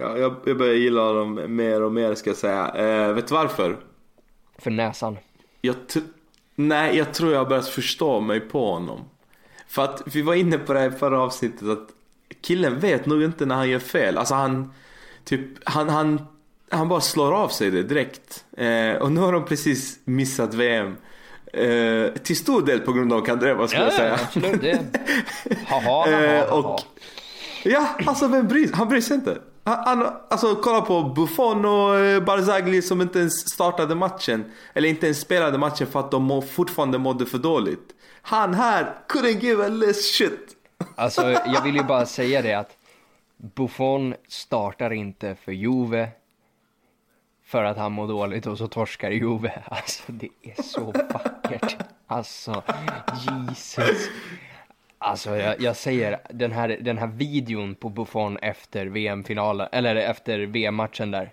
Ja, jag, jag börjar gilla honom mer och mer ska jag säga. Eh, vet du varför? För näsan. Jag Nej, jag tror jag har börjat förstå mig på honom. För att vi var inne på det här förra avsnittet att killen vet nog inte när han gör fel. Alltså han, typ, han, han, han bara slår av sig det direkt. Eh, och nu har de precis missat VM. Eh, till stor del på grund av Kandreva skulle jag säga. absolut. Det... [LAUGHS] Haha, haha, Eh, haha. och, ja, alltså vem bryr Han bryr sig inte. Han, alltså kolla på Buffon och eh, Barzagli som inte ens startade matchen. Eller inte ens spelade matchen för att de må, fortfarande mådde för dåligt. Han här couldn't give a less shit. Alltså, jag vill ju bara [LAUGHS] säga det att Buffon startar inte för Juve för att han mår dåligt och så torskar Juve. Alltså, det är så vackert. Alltså, Jesus. Alltså, jag, jag säger, den här, den här videon på Buffon efter VM-finalen, eller efter VM-matchen där.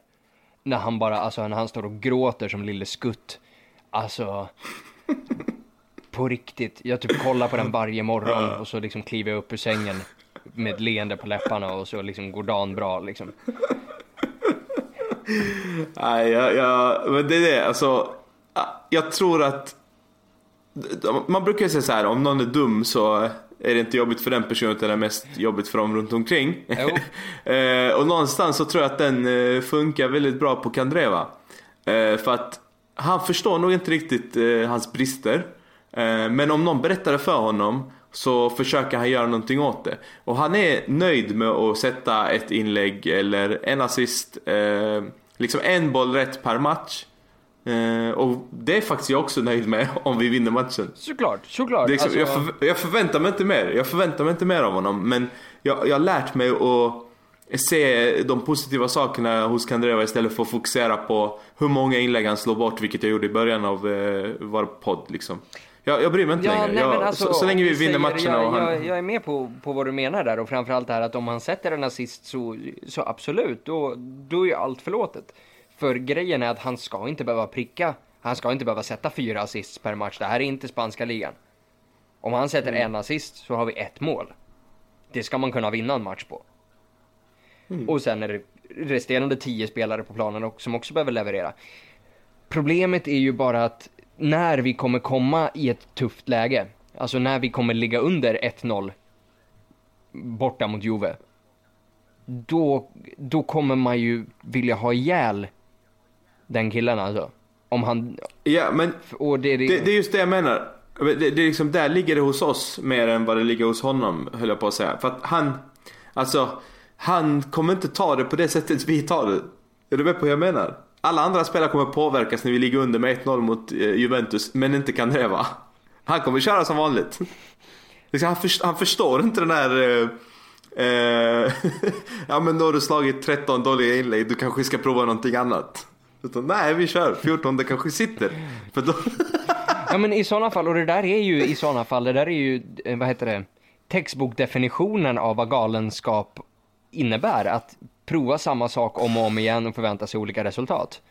När han bara, alltså när han står och gråter som lille skutt. Alltså, på riktigt. Jag typ kollar på den varje morgon och så liksom kliver jag upp ur sängen med ett leende på läpparna och så liksom går dagen bra liksom. Nej, jag, jag, men det är det. Alltså, jag tror att man brukar ju säga så här, om någon är dum så är det inte jobbigt för den personen utan det är mest jobbigt för dem runt omkring. [LAUGHS] Eh, och någonstans så tror jag att den eh, funkar väldigt bra på Kandreva. Eh, för att han förstår nog inte riktigt hans brister. Men om någon berättar det för honom så försöker han göra någonting åt det. Och han är nöjd med att sätta ett inlägg eller en assist, liksom en boll rätt per match. Eh, och det är faktiskt jag också nöjd med [LAUGHS] om vi vinner matchen. Såklart, såklart. Liksom, alltså, jag, för, jag förväntar mig inte mer. Jag förväntar mig inte mer av honom. Men jag, jag har lärt mig att se de positiva sakerna hos Kandreva istället för att fokusera på hur många inlägg han slår bort, vilket jag gjorde i början av eh, vår podd. Liksom. Jag, jag bryr mig inte Ja, längre. nej, jag, alltså, så, så länge vi vi vinner matcherna jag, och han... jag, jag är med på, på vad du menar där och framförallt det här att om han sätter en assist så, så absolut, då, då är allt förlåtet. För grejen är att han ska inte behöva pricka, han ska inte behöva sätta fyra assists per match. Det här är inte spanska ligan. Om han sätter Mm. en assist så har vi ett mål. Det ska man kunna vinna en match på. Mm. Och sen är det resterande tio spelare på planen som också behöver leverera. Problemet är ju bara att när vi kommer komma i ett tufft läge, alltså när vi kommer ligga under 1-0 borta mot Juve, då, då kommer man ju vilja ha ihjäl den killen alltså. Om han, Ja, men och det, det, det är just det jag menar. Det, det, är liksom, där ligger det hos oss mer än vad det ligger hos honom, höll jag på att säga. För att han, alltså, han kommer inte ta det på det sättet vi tar det. Är du med på vad jag menar? Alla andra spelare kommer påverkas när vi ligger under med 1-0 mot eh, Juventus, men inte kan Kandreva. Han kommer köra som vanligt. Han, förstår, han förstår inte den där... Eh, eh, [LAUGHS] ja men då har du slagit 13 dåliga inlägg, du kanske ska prova någonting annat. Utan, nej vi kör, 14 det kanske sitter. För då... [LAUGHS] ja men i sådana fall, och det där är ju i sådana fall, det där är ju, eh, vad heter det, textbokdefinitionen av vad galenskap innebär. Att prova samma sak om och om igen och förvänta sig olika resultat.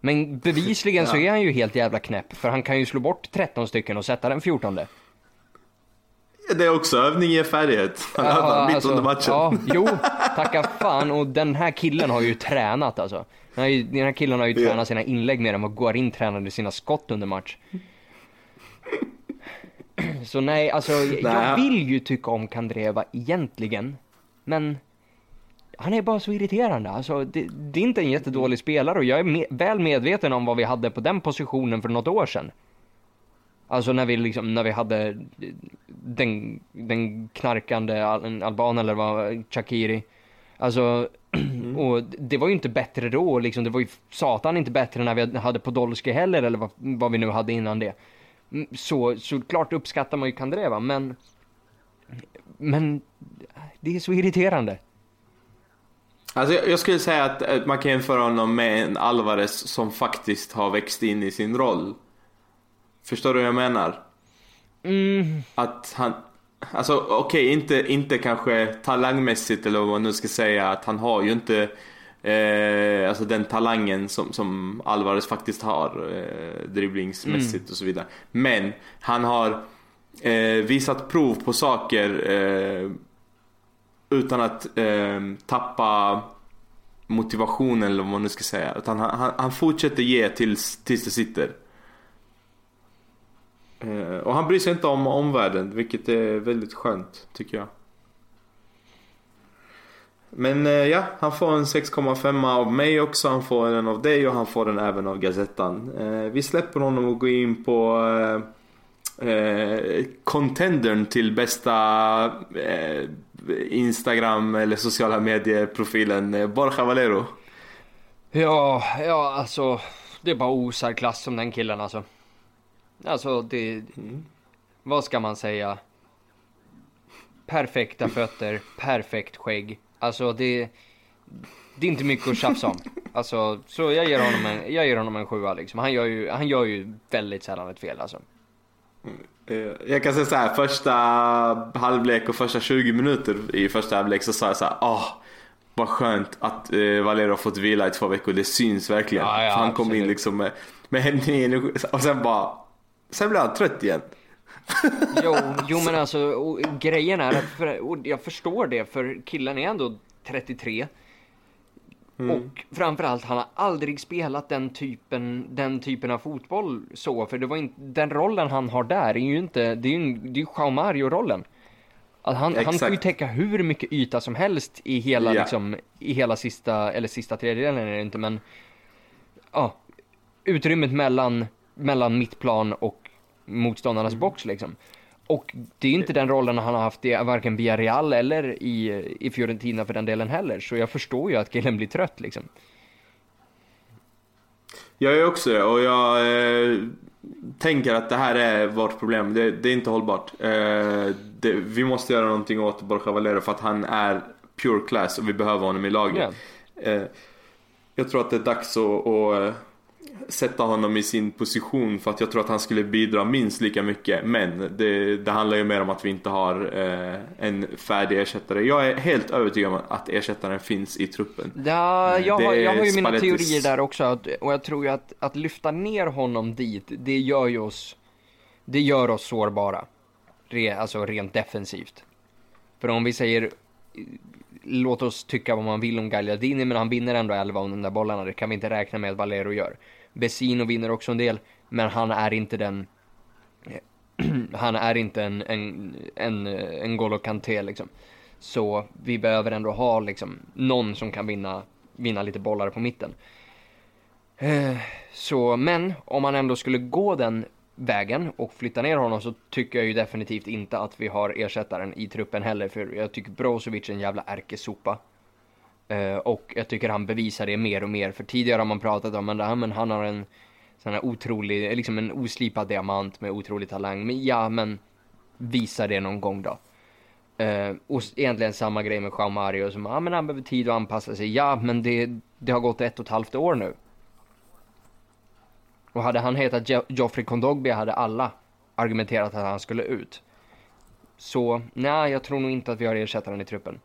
Men bevisligen så är han ju helt jävla knäpp, för han kan ju slå bort 13 stycken och sätta den 14. Det är också övning i färdighet. [LAUGHS] Han ja, mitt alltså, under matchen. Ja, jo, [LAUGHS] tacka fan. Och den här killen har ju tränat alltså. Den här, den här killen har ju tränat yeah. sina inlägg mer än vad Guarin tränade sina skott under match. [CLEARS THROAT] Så nej, alltså nej. jag vill ju tycka om Kandreva egentligen. Men han är bara så irriterande. Alltså, det, det, är inte en jättedålig spelare och jag är med, väl medveten om vad vi hade på den positionen för något år sedan. Alltså när vi liksom, när vi hade den, den knarkande alban eller vad, Chakiri. Alltså, mm. och det var ju inte bättre då liksom. Det var ju satan inte bättre när vi hade Podolski heller eller vad, vad vi nu hade innan det. Mm, så, så klart uppskattar man ju Kandreva, men men det är så irriterande. Alltså jag, skulle säga att man kan jämföra honom med en Alvarez som faktiskt har växt in i sin roll. Förstår du vad jag menar? Mm. Att han, alltså okej okay, inte, inte kanske talangmässigt eller vad man nu ska säga att han har ju inte eh, alltså den talangen som, som Alvarez faktiskt har eh, dribblingsmässigt mm. och så vidare. Men han har eh, visat prov på saker eh, utan att eh, tappa motivationen eller vad man nu ska säga. Utan han, han, han fortsätter ge tills, tills det sitter. Eh, och han bryr sig inte om omvärlden, vilket är väldigt skönt tycker jag. Men eh, ja, han får en 6,5 av mig också, han får en av dig och han får den även av Gazettan. Eh, vi släpper honom och går in på eh, contendern till bästa eh, Instagram eller sociala medieprofilen eh, Borja Valero. Ja, ja alltså det är bara osar klass som den killen alltså. Alltså det, mm. vad ska man säga? Perfekta fötter, perfekt skägg. Alltså det, det är inte mycket att tjafsa om. Alltså, så jag ger honom en, jag ger honom en sjua liksom. Han gör ju, han gör ju väldigt sällan ett fel alltså. Eh, jag kan säga så här, första halvlek och första 20 minuter i första halvlek så sa jag så här, åh, vad skönt att eh, Valero har fått vila i två veckor, det syns verkligen. Ja, ja, han kom absolut. in liksom med, med energi och sen bara, sen blev han trött igen. jo, [LAUGHS] jo men alltså grejen är att, för, jag förstår det för killen är ändå 33. Mm. Och framförallt, han har aldrig spelat den typen, den typen av fotboll så, för det var inte, den rollen han har där är ju inte, det är ju, det är ju Mario-rollen. Att han, han får ju täcka hur mycket yta som helst i hela, ja. liksom, i hela sista, eller sista tredjedelen är det inte, men ja, utrymmet mellan, mellan mittplan och motståndarnas mm. box liksom. Och det är inte den rollen han har haft i varken Villarreal eller i, i Fiorentina för den delen heller. Så jag förstår ju att killen blir trött liksom. Jag är också det och jag eh, tänker att det här är vårt problem. Det, det är inte hållbart. Eh, det, vi måste göra någonting åt Borja Valero för att han är pure class och vi behöver honom i laget. Yeah. Eh, jag tror att det är dags att, att sätta honom i sin position för att jag tror att han skulle bidra minst lika mycket. Men det, det handlar ju mer om att vi inte har eh, en färdig ersättare. Jag är helt övertygad om att ersättaren finns i truppen. Ja, jag, har, jag har ju mina teorier där också och jag tror ju att, att lyfta ner honom dit, det gör ju oss, det gör oss sårbara. Re, alltså rent defensivt. För om vi säger låt oss tycka vad man vill om Gagliardini, men han vinner ändå 11 av de där bollarna. Det kan vi inte räkna med att Valero gör. Vesino vinner också en del, men han är inte den eh, [CLEARS THROAT] han är inte en, en, en, eh, en Golo Kanté liksom. Så vi behöver ändå ha liksom någon som kan vinna, vinna lite bollar på mitten. Eh, så, men om man ändå skulle gå den vägen och flytta ner honom så tycker jag ju definitivt inte att vi har ersättaren i truppen heller för jag tycker Brozovic är en jävla ärkesopa. Eh, och jag tycker han bevisar det mer och mer för tidigare har man pratat om att men han har en sån här otrolig, liksom en oslipad diamant med otrolig talang. Men ja, men visa det någon gång då. Eh, och egentligen samma grej med Jean Mario som, ja men han behöver tid att anpassa sig. Ja, men det, det har gått ett och ett halvt år nu. Och hade han hetat jo Joffrey Kondogbi hade alla argumenterat att han skulle ut. Så nej, jag tror nog inte att vi har ersättaren i truppen.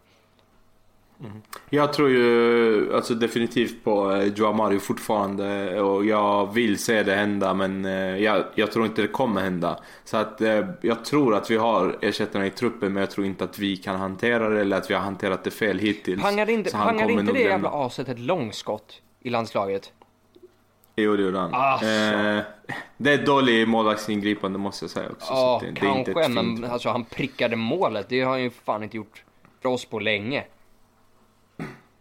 Mm. Jag tror ju alltså definitivt på eh, Joao Mario fortfarande och jag vill se det hända men eh, jag, jag tror inte det kommer hända. Så att eh, jag tror att vi har ersättare i truppen men jag tror inte att vi kan hantera det eller att vi har hanterat det fel hittills. Pangade inte, pangade inte det jävla aset ett långskott i landslaget? Jo det gjorde han. Alltså. Eh, det är ett dåligt målvaktsingripande måste jag säga också. Ja, det, kanske det men alltså han prickade målet. Det har han ju fan inte gjort för oss på länge.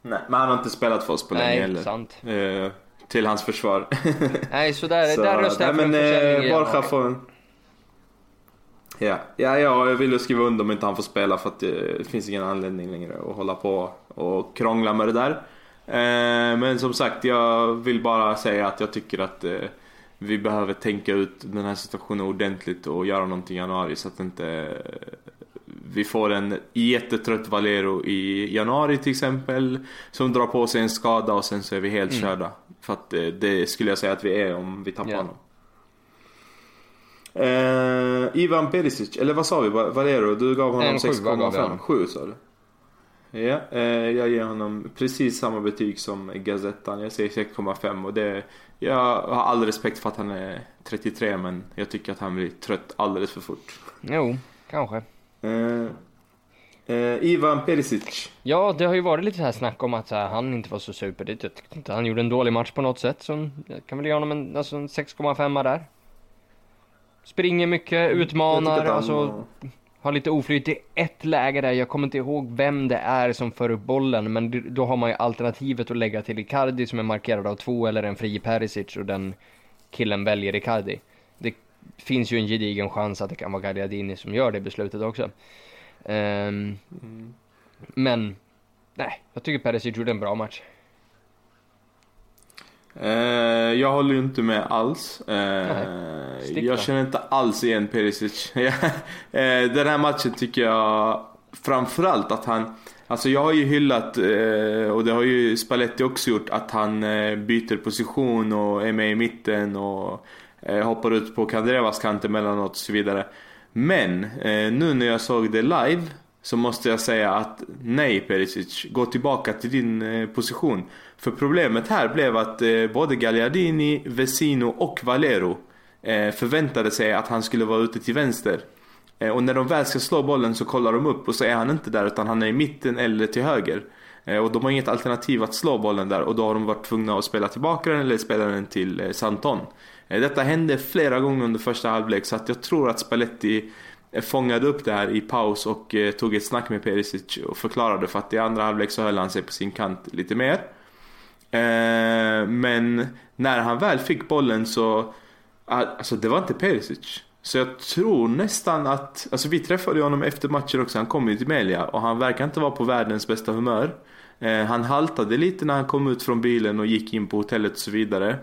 Nej, men han har inte spelat för oss på länge heller. sant. Eh, till hans försvar. [LAUGHS] nej, så där, så, där röstar jag för en eh, Borja får en... Ja, ja, ja, jag vill skriva under om inte han får spela för att det finns ingen anledning längre att hålla på och krångla med det där. Eh, men som sagt, jag vill bara säga att jag tycker att eh, vi behöver tänka ut den här situationen ordentligt och göra någonting i januari så att inte vi får en jättetrött Valero i januari till exempel. Som drar på sig en skada och sen så är vi helt mm. körda. För att det, eh, skulle jag säga att vi är om vi tappar yeah. honom. Eh, Ivan Perisic, eller vad sa vi? Valero, du gav honom 6,5? 7 sa du? Ja, eh, jag ger honom precis samma betyg som Gazettan. Jag säger 6,5 och det... Jag har all respekt för att han är 33 men jag tycker att han blir trött alldeles för fort. Jo, kanske. Eh, eh, Ivan Perisic. Ja, det har ju varit lite här snack om att här, han inte var så super. Det tyckte inte han gjorde en dålig match på något sätt. Så jag kan väl ge honom en, alltså en 6,5 där. Springer mycket, mm, utmanar, han... alltså har lite oflyt i ett läge där. Jag kommer inte ihåg vem det är som för upp bollen, men då har man ju alternativet att lägga till Icardi som är markerad av två eller en fri Perisic och den killen väljer Icardi. Det finns ju en gedigen chans att det kan vara Gagliardini som gör det beslutet också. Um, mm. Men, nej, jag tycker Perisic gjorde en bra match. Uh, jag håller ju inte med alls. Uh, jag känner inte alls igen Perisic. [LAUGHS] uh, den här matchen tycker jag framförallt att han Alltså jag har ju hyllat, och det har ju Spalletti också gjort, att han byter position och är med i mitten och Eh, hoppar ut på Kandrevas kant emellanåt och så vidare. Men eh, nu när jag såg det live så måste jag säga att nej Perisic, gå tillbaka till din eh, position. För problemet här blev att eh, både Gagliardini, Vesino och Valero eh, förväntade sig att han skulle vara ute till vänster. Och när de väl ska slå bollen så kollar de upp och så är han inte där utan han är i mitten eller till höger. Och de har inget alternativ att slå bollen där och då har de varit tvungna att spela tillbaka den eller spela den till Santon. Detta hände flera gånger under första halvlek så att jag tror att Spalletti fångade upp det här i paus och eh, tog ett snack med Perisic och förklarade för att i andra halvlek så höll han sig på sin kant lite mer. Eh, men när han väl fick bollen så, alltså det var inte Perisic. Så jag tror nästan att, alltså vi träffade honom efter matchen också, han kom ju till Melia och han verkar inte vara på världens bästa humör. Eh, han haltade lite när han kom ut från bilen och gick in på hotellet och så vidare.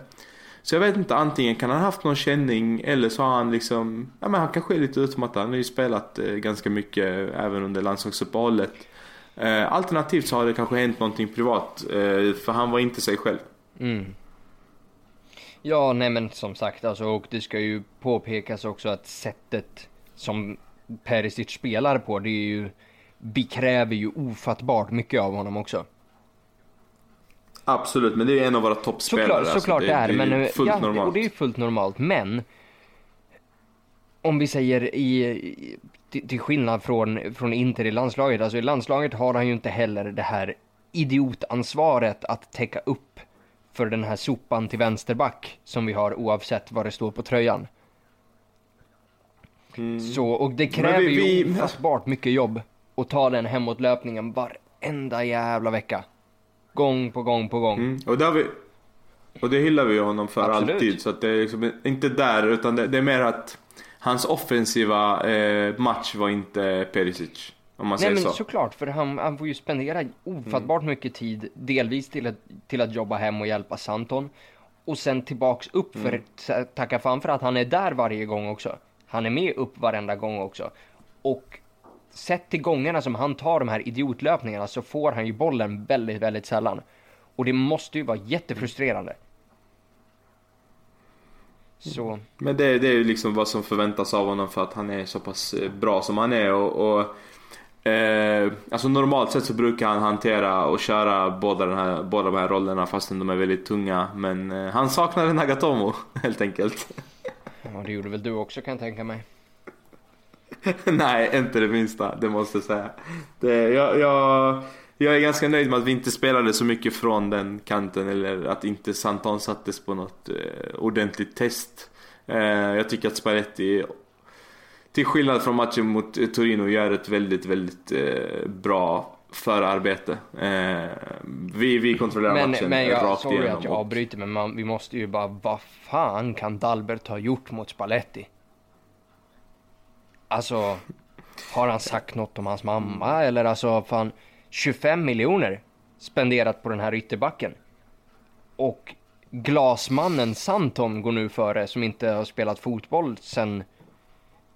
Så jag vet inte, antingen kan han haft någon känning eller så har han liksom, ja men han kanske är lite utmattad. Han har ju spelat eh, ganska mycket eh, även under landslagsuppehållet. Eh, alternativt så har det kanske hänt någonting privat, eh, för han var inte sig själv. Mm. Ja, nej men som sagt alltså, och det ska ju påpekas också att sättet som Perisic spelar på, det är ju, vi kräver ju ofattbart mycket av honom också. Absolut, men det är en av våra toppspelare. Såklart, alltså, såklart det, är, det är men eh, fullt ja, normalt. Och det är fullt normalt, men om vi säger i, till, till skillnad från, från Inter i landslaget, alltså i landslaget har han ju inte heller det här idiotansvaret att täcka upp för den här sopan till vänsterback som vi har oavsett vad det står på tröjan. Mm. Så, och det kräver vi, vi... ju ofattbart mycket jobb att ta den hemåtlöpningen varenda jävla vecka. Gång på gång på gång. Mm. Och där har vi, Och det hyllar vi honom för Absolut. alltid. Så att det är liksom inte där, utan det, det är mer att hans offensiva eh, match var inte Perisic. Om man Nej säger men så. såklart, för han, han får ju spendera ofattbart Mm. mycket tid, delvis till att, till att jobba hem och hjälpa Santon. Och sen tillbaks upp för Mm. ta- tacka fan för att han är där varje gång också. Han är med upp varenda gång också. Och sett till gångerna som han tar de här idiotlöpningarna så får han ju bollen väldigt, väldigt sällan. Och det måste ju vara jättefrustrerande. Så, Men det, det är ju liksom vad som förväntas av honom för att han är så pass eh, bra som han är och, och eh, Alltså normalt sett så brukar han hantera och köra båda, den här, båda de här rollerna fastän de är väldigt tunga Men eh, han saknade Nagatomo [LAUGHS] helt enkelt ja det gjorde väl du också kan jag tänka mig. [LAUGHS] Nej, inte det minsta, det måste jag säga det, jag, jag, jag är ganska nöjd med att vi inte spelade så mycket från den kanten eller att inte Santon sattes på något eh, ordentligt test eh, Jag tycker att Spalletti Till skillnad från matchen mot eh, Torino gör ett väldigt, väldigt eh, bra förarbete. Eh, vi, vi kontrollerar Men, matchen men jag, rakt sorry igenom. att jag avbryter men man, vi måste ju bara, vad fan kan Dalbert ha gjort mot Spalletti? Alltså, har han sagt något om hans mamma eller alltså fan 25 miljoner spenderat på den här ytterbacken. Och glasmannen Santon går nu före som inte har spelat fotboll sen,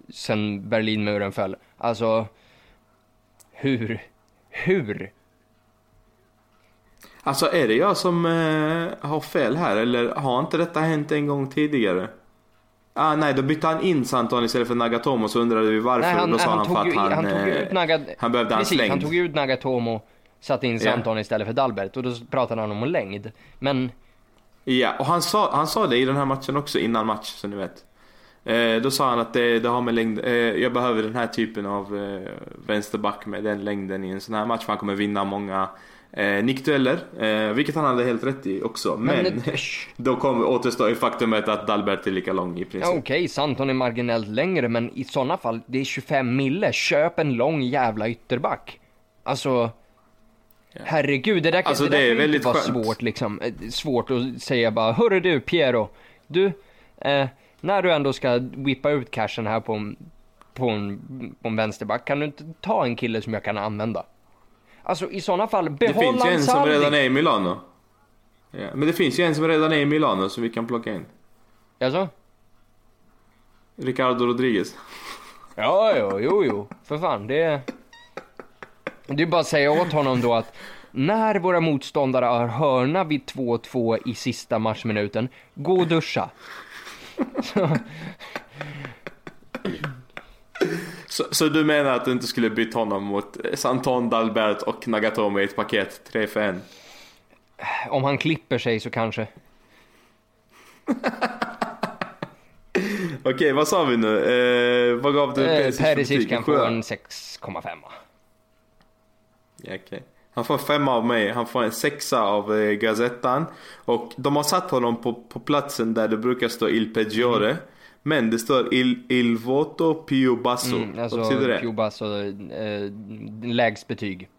sen Berlinmuren föll. Alltså, hur, hur? Alltså är det jag som eh, har fel här eller har inte detta hänt en gång tidigare? Ah, nej, då bytte han in Santon istället för Nagatomo så undrade vi varför. Nej, han, då sa han, han, för att han, han tog eh, ut Naga, han behövde precis, längd. han tog ut Nagatomo, satte in. Santon istället för Dalbert och då pratade han om längd. Men Ja, och han sa, han sa det i den här matchen också innan match så ni vet. Eh, då sa han att det, det har med längd, eh, jag behöver den här typen av eh, vänsterback med den längden i en sån här match för han kommer vinna många eh, nickdueller. Eh, vilket han hade helt rätt i också. Men, Men- [LAUGHS] då kom, återstår ju faktumet att Dalbert är lika lång i ja, princip. okej, Santon är marginellt längre men i sådana fall, det är 25 mille, köp en lång jävla ytterback. Alltså, herregud, det där, Alltså, det där det är kan ju väldigt inte vara skönt. svårt liksom. Eh, Svårt att säga bara, hörru du Piero, du, eh, när du ändå ska whippa ut cashen här på en, på en, på en vänsterback, kan du inte ta en kille som jag kan använda? Alltså i sådana fall, Det behåll finns ju en som redan är i Milano. Ja, men det finns ju en som redan är i Milano som vi kan plocka in. Alltså? Ricardo Rodriguez. Ja, jo, jo, jo, för fan, det... Det är bara att säga åt honom då att när våra motståndare har hörna vid 2-2 i sista matchminuten, gå och duscha. Så, så du menar att du inte skulle byta honom mot Santon, Dalbert och Nagatomo i ett paket? 3 för 1? Om han klipper sig så kanske. [LAUGHS] Okej, vad sa vi nu? Eh, vad gav du Eh, Perisic kan få en 6,5. Ja, okej. Han får en femma av mig, han får en sexa av eh, Gazettan. Och de har satt honom på, på platsen där det brukar stå Il Peggiore. Men det står Il, il Voto Pio Basso. Mm, vad alltså, betyder det? Pubas och eh, lägst betyg.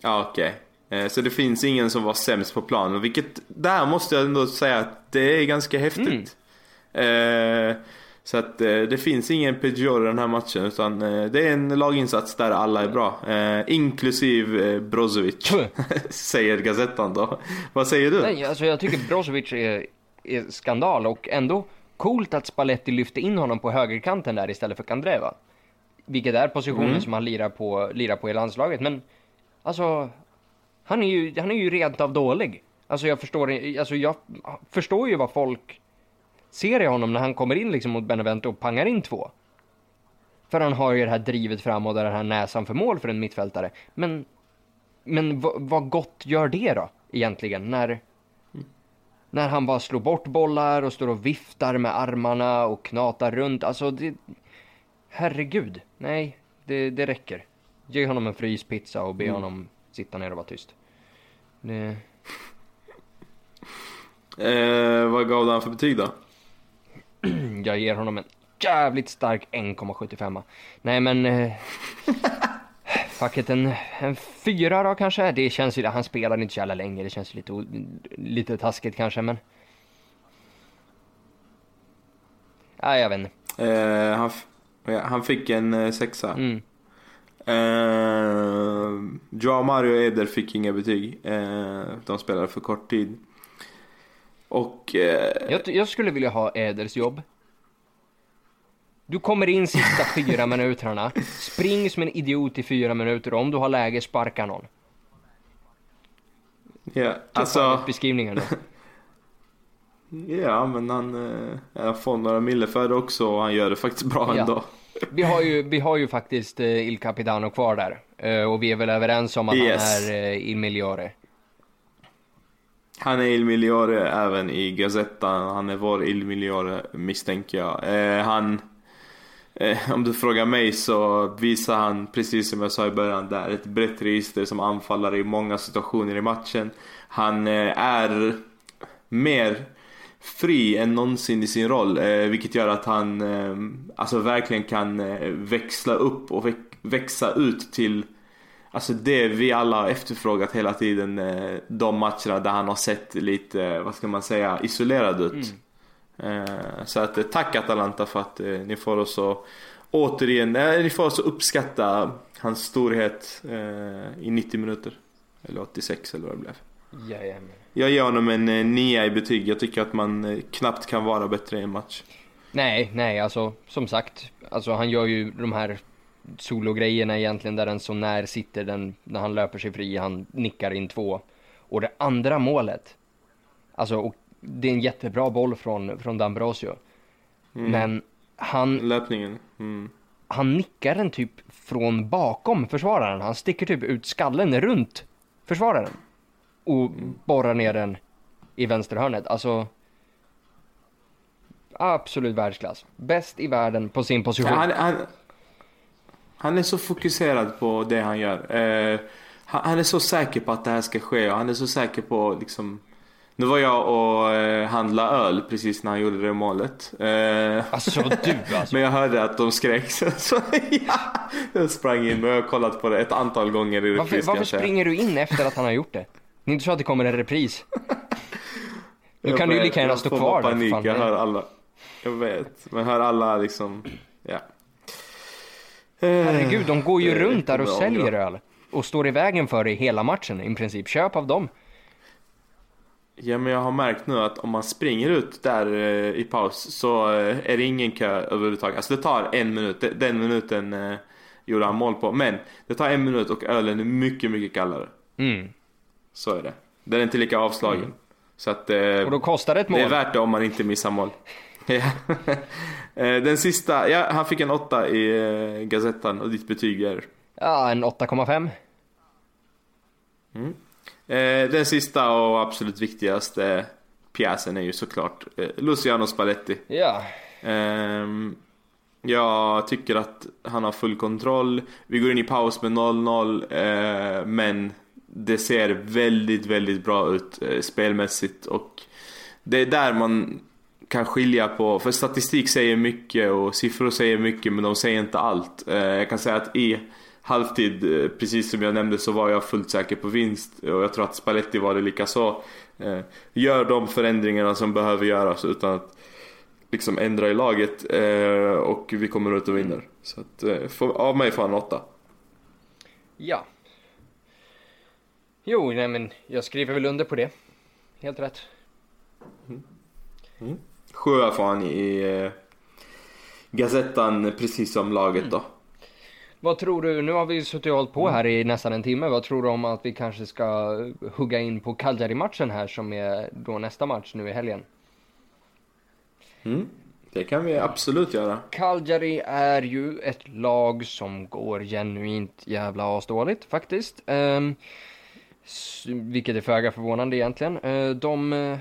Ja, okej. Eh, Så det finns ingen som var sämst på planen. Vilket, där måste jag ändå säga att det är ganska häftigt. Eh, så att eh, det finns ingen Peugeot i den här matchen. Utan eh, det är en laginsats där alla är bra. Inklusive Brozovic. [LAUGHS] Säger Gazettan då. Vad säger du? Nej, alltså jag tycker Brozovic är, är skandal och ändå coolt att Spalletti lyfte in honom på högerkanten där istället för Kandreva. Vilket är positionen Mm. som han lirar på, lirar på i landslaget, men alltså han är ju, han är ju rent av dålig. Alltså jag förstår, alltså jag förstår ju vad folk ser i honom när han kommer in liksom mot Benevento och pangar in två. För han har ju det här drivet fram och den här näsan för mål för en mittfältare. Men, men vad gott gör det då egentligen när, när han bara slår bort bollar och står och viftar med armarna och knatar runt. Alltså det, herregud, nej, det, det räcker. Ge honom en fryspizza och be honom sitta ner och vara tyst. Det, Eh, vad gav du han för betyg då? jag ger honom en jävligt stark 1,75. Nej men... Eh, [LAUGHS] Facket en, en fyra då kanske? Det känns ju, han spelar inte så jävla länge, det känns lite, lite taskigt kanske men. Nej, jag vet inte. Eh, han, ja, han fick en eh, sexa. Mm. Eh, Joao Mario och Eder fick inga betyg. Eh, de spelade för kort tid. Och... Eh, Jag, jag skulle vilja ha Eders jobb. Du kommer in sista fyra minuterna, spring som en idiot i fyra minuter och om du har läge sparka någon. ja, Alltså... alltså... Beskrivningen då. [LAUGHS] Ja, men han, eh, får några mille för det också och han gör det faktiskt bra Ja. ändå. Vi har ju, vi har ju [LAUGHS] faktiskt eh, Il Capitano kvar där. Eh, och vi är väl överens om att Yes. han är eh, Il Migliore. Han är Il Migliore även i Gazettan. Han är vår Il Migliore misstänker jag. Eh, han, eh, om du frågar mig så visar han, precis som jag sa i början, där ett brett register som anfallare i många situationer i matchen. Han eh, är mer fri än någonsin i sin roll, eh, vilket gör att han eh, alltså verkligen kan eh, växla upp och växa ut till Alltså det vi alla har efterfrågat hela tiden eh, De matcherna där han har sett lite, vad ska man säga, isolerad ut Mm. Så att eh, tack Atalanta för att eh, ni får oss att Återigen, eh, ni får oss att uppskatta hans storhet eh, i 90 minuter Eller 86 eller vad det blev Jajamän. Jag ger honom en eh, 9 i betyg, jag tycker att man eh, knappt kan vara bättre i en match Nej, nej, alltså som sagt. Alltså han gör ju de här sologrejerna egentligen där den så när sitter den när han löper sig fri, han nickar in två. Och det andra målet. Alltså, och det är en jättebra boll från, från D'Ambrosio. Men han, Löpningen, mm. han nickar den typ från bakom försvararen. Han sticker typ ut skallen runt försvararen. Och borrar ner den i vänsterhörnet. Alltså. Absolut världsklass. Bäst i världen på sin position. Ja, han, han, han är så fokuserad på det han gör. Eh, han, han är så säker på att det här ska ske och han är så säker på liksom Nu var jag och eh, handla öl precis när han gjorde det målet. Eh, Alltså du [LAUGHS] alltså. men jag hörde att de skrek [LAUGHS] så, ja, jag sprang in men jag har kollat på det ett antal gånger i Varför, repris varför jag säga. springer du in efter att han har gjort det? Det är inte så att det kommer en repris. Nu [LAUGHS] Jag kan du ju lika gärna jag stå kvar för panik, fan. jag hör alla. Jag vet, men hör alla liksom, ja. Herregud, de går ju Det runt där och jag säljer öl. Och står i vägen för dig hela matchen i princip. Köp av dem. Ja men jag har märkt nu att om man springer ut där eh, i paus så eh, är det ingen kö överhuvudtaget. Alltså det tar en minut, Den- minuten eh, gjorde han mål på. Men det tar en minut och ölen är mycket, mycket kallare. Mm. Så är det. Den är inte lika avslagen. Så att Och då kostar det ett det är mål. värt det om man inte missar mål. [LAUGHS] [LAUGHS] Den sista, ja han fick en åtta i Gazettan och ditt betyg är? Ja, en 8,5. Eh, den sista och absolut viktigaste pjäsen är ju såklart eh, Luciano Spalletti. Ja. Ehm, jag tycker att han har full kontroll. Vi går in i paus med 0-0 eh, men det ser väldigt, väldigt bra ut eh, spelmässigt och det är där man kan skilja på, för statistik säger mycket och siffror säger mycket men de säger inte allt. Eh, jag kan säga att i halvtid, eh, precis som jag nämnde, så var jag fullt säker på vinst och jag tror att Spalletti var det lika så. Eh, gör de förändringarna som behöver göras utan att liksom ändra i laget eh, och vi kommer ut och vinner. Så att, för, av mig får han åtta. Ja. Jo, nej men jag skriver väl under på det. Helt rätt. Sjua får han i eh, Gazettan precis som laget då. Vad tror du, nu har vi suttit och hållit på här i nästan en timme. Vad tror du om att vi kanske ska hugga in på Cagliari-matchen här som är då nästa match nu i helgen? Mm. Det kan vi absolut göra. Cagliari är ju ett lag som går genuint jävla asdåligt faktiskt. Um, vilket är föga förvånande egentligen. Eh, de eh,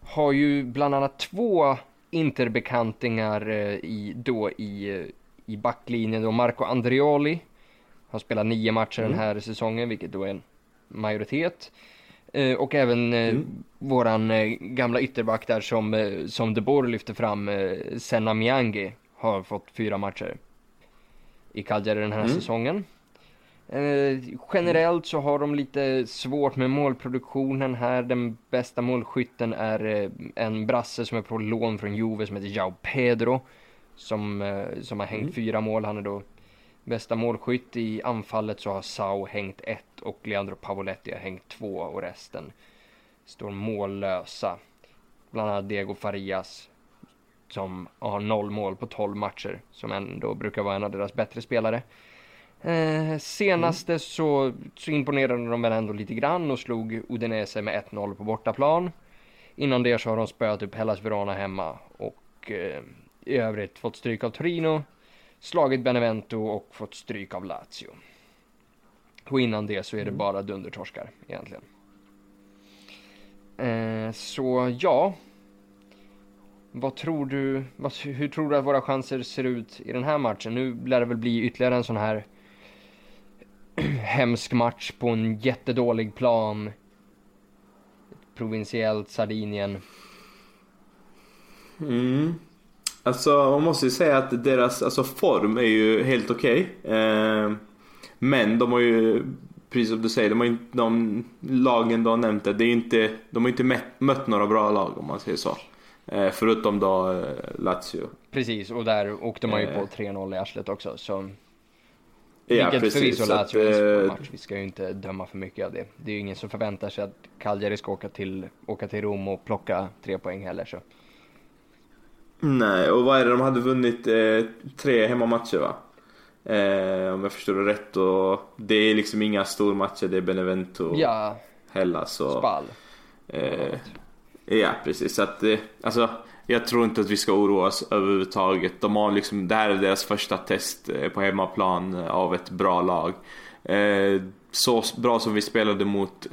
har ju bland annat två interbekantingar eh, i, då i, eh, i backlinjen. Då Marco Andreoli har spelat nio matcher den här säsongen, vilket då är en majoritet. Eh, och även eh, våran eh, gamla ytterback där som, eh, som De Boer lyfter fram, eh, Senna Miangi, har fått fyra matcher i Cagliari den här säsongen. Eh, generellt så har de lite svårt med målproduktionen här. Den bästa målskytten är eh, en brasse som är på lån från Juve som heter Jao Pedro. Som, eh, som har hängt Mm. fyra mål. Han är då bästa målskytt. I anfallet så har Sao hängt ett och Leandro Pavoletti har hängt två och resten står mållösa. Bland annat Diego Farias som har noll mål på 12 matcher. Som ändå brukar vara en av deras bättre spelare. Eh, senaste så, så imponerade de väl ändå lite grann och slog Udinese med 1-0 på bortaplan. Innan det så har de spöat upp Hellas Verona hemma och eh, i övrigt fått stryk av Torino, slagit Benevento och fått stryk av Lazio. Och innan det så är det bara dundertorskar egentligen. Eh, så ja. Vad tror du, vad, hur tror du att våra chanser ser ut i den här matchen? Nu lär det väl bli ytterligare en sån här [CLEARS THROAT] hemsk match på en jättedålig plan. Provinsiellt Sardinien. Mm. Alltså man måste ju säga att deras alltså, form är ju helt okej. Eh, men de har ju, precis som du säger, de, har ju, de lagen du har nämnt det, det är inte, de har ju inte mött, mött några bra lag om man säger så. Eh, förutom då eh, Lazio. Precis, och där åkte man ju på 3-0 i arslet också. Så, Ja vilket förvisso så att, Lazio är en eh, match. Vi ska ju inte döma för mycket av det. Det är ju ingen som förväntar sig att Cagliari ska åka till, åka till Rom och plocka tre poäng heller. Så. Nej, och vad är det de hade vunnit? Eh, tre hemmamatcher va? Eh, om jag förstår det rätt och det är liksom inga stormatcher, det är Benevento, Ja, Hellas och... Spal. Eh, ja, precis. Så att, eh, alltså, jag tror inte att vi ska oroa oss överhuvudtaget. De har liksom, det här är deras första test eh, på hemmaplan eh, av ett bra lag. Eh, så bra som vi spelade mot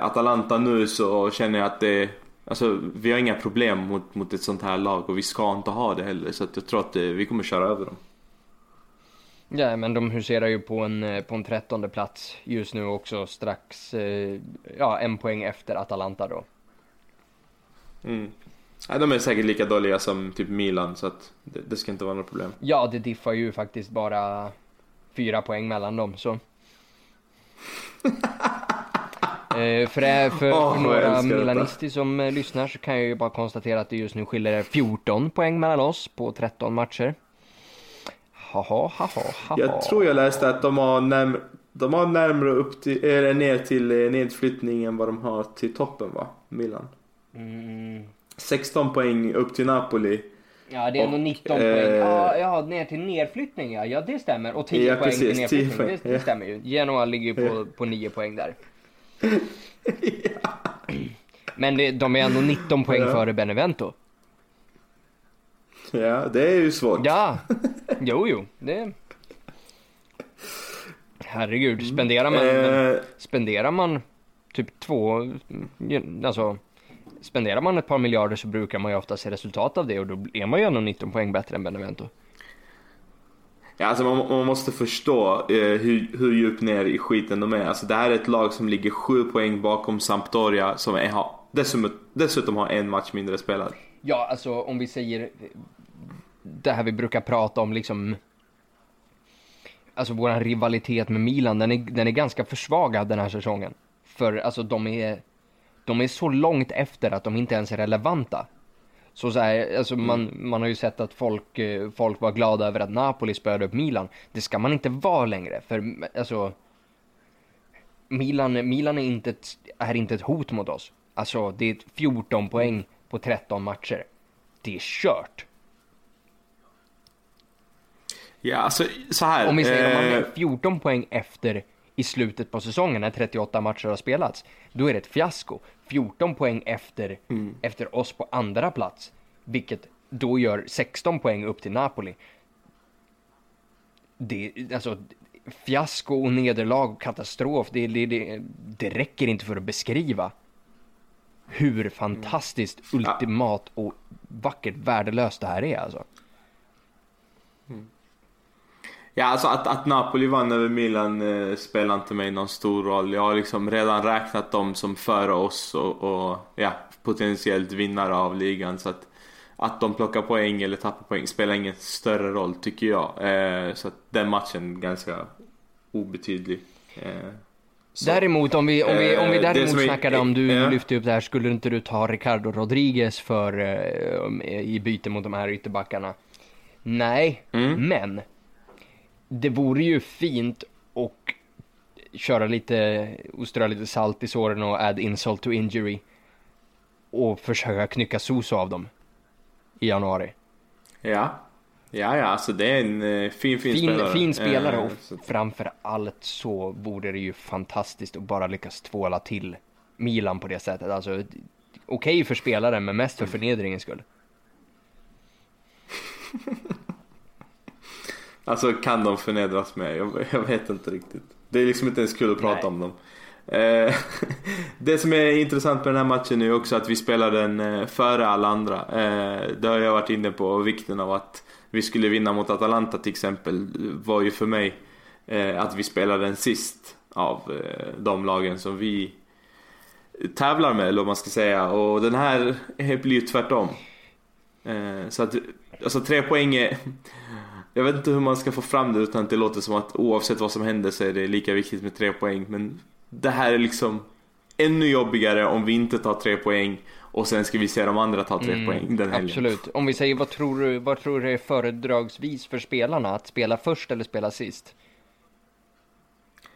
Atalanta nu så känner jag att det Alltså vi har inga problem mot, mot ett sånt här lag och vi ska inte ha det heller så att jag tror att eh, vi kommer köra över dem. Ja, men de huserar ju på en, eh, på en trettonde plats just nu också strax, eh, ja, en poäng efter Atalanta då. Mm. Nej, de är säkert lika dåliga som typ Milan så att det, det ska inte vara något problem. Ja, det diffar ju faktiskt bara fyra poäng mellan dem, så. [LAUGHS] Eh, för det, för, jag några milanister som eh, lyssnar så kan jag ju bara konstatera att det just nu skiljer 14 poäng mellan oss på 13 matcher. Haha, haha, haha. Jag tror jag läste att de har, närm de har närmare upp till, eller ner till eh, nedflyttning än vad de har till toppen va? Milan. Mm, 16 poäng upp till Napoli. ja, det är Och, 19 eh, poäng. Ja, ja, ner till nedflyttning ja. Ja, det stämmer. Och 10 Ja, poäng precis, till 10 nedflyttning. poäng, Det, det ja. stämmer ju. Genoa ligger på, på 9 poäng där. Men det, de är ändå 19 poäng före Benevento. Ja, det är ju svårt. Ja, jo, jo, det... Herregud, spenderar man, Eh, spenderar man typ två, alltså spenderar man ett par miljarder så brukar man ju ofta se resultat av det och då är man ju ändå 19 poäng bättre än Benevento ja, alltså man, man måste förstå eh, hur, hur djupt ner i skiten de är. Alltså det här är ett lag som ligger 7 poäng bakom Sampdoria som är, har, dessutom, dessutom har en match mindre spelad. Ja, alltså om vi säger det här vi brukar prata om liksom Alltså våran rivalitet med Milan, den är, den är ganska försvagad den här säsongen. För alltså de är, de är så långt efter att de inte ens är relevanta. Så, så här, alltså man, man har ju sett att folk, eh, folk var glada över att Napoli spöade upp Milan. Det ska man inte vara längre, för alltså Milan, Milan är, inte ett, är inte ett hot mot oss. Alltså det är 14 poäng på 13 matcher. Det är kört. Ja, alltså så här. Om vi säger om man eh, är 14 poäng efter i slutet på säsongen när 38 matcher har spelats. Då är det ett fiasko. 14 poäng efter, efter oss på andra plats. Vilket då gör 16 poäng upp till Napoli. Det, alltså, fiasko och nederlag och katastrof, det, det, det, det räcker inte för att beskriva hur fantastiskt, ultimat och vackert värdelöst det här är alltså. Ja, alltså att, att Napoli vann över Milan eh, spelar inte mig någon stor roll. Jag har liksom redan räknat dem som före oss och, och ja, potentiellt vinnare av ligan. Så att, att de plockar poäng eller tappar poäng spelar ingen större roll tycker jag. Eh, så att den matchen är ganska obetydlig. Eh. Däremot om vi, om vi, om vi Eh, däremot är- snackade om du ja. lyfte upp det här, skulle inte du ta Ricardo Rodriguez för, eh, i byte mot de här ytterbackarna? Nej, Mm. men det vore ju fint och köra lite, och strö lite salt i såren och add insult to injury och försöka knycka Soso av dem i januari. Ja. Ja, ja, alltså det är en eh, fin, fin, Fin, spelare. fin spelare Eh, och framför allt så vore det ju fantastiskt att bara lyckas tvåla till Milan på det sättet. Alltså okej för spelaren men mest för förnedringens skull. [LAUGHS] Alltså kan de förnedras med? Jag, jag vet inte riktigt. Det är liksom inte ens kul att prata Nej. om dem. Eh, [LAUGHS] det som är intressant med den här matchen är också att vi spelar den eh, före alla andra. Eh, det har jag varit inne på vikten av att vi skulle vinna mot Atalanta till exempel var ju för mig eh, att vi spelar den sist av de lagen som vi tävlar med eller vad man ska säga och den här blir ju tvärtom. Så att, alltså tre poäng är jag vet inte hur man ska få fram det utan att det låter som att oavsett vad som händer så är det lika viktigt med tre poäng. Men det här är liksom ännu jobbigare om vi inte tar tre poäng och sen ska vi se de andra ta tre Mm, poäng den helgen. Absolut. Om vi säger vad tror du, vad tror du är föredragsvis för spelarna? Att spela först eller spela sist?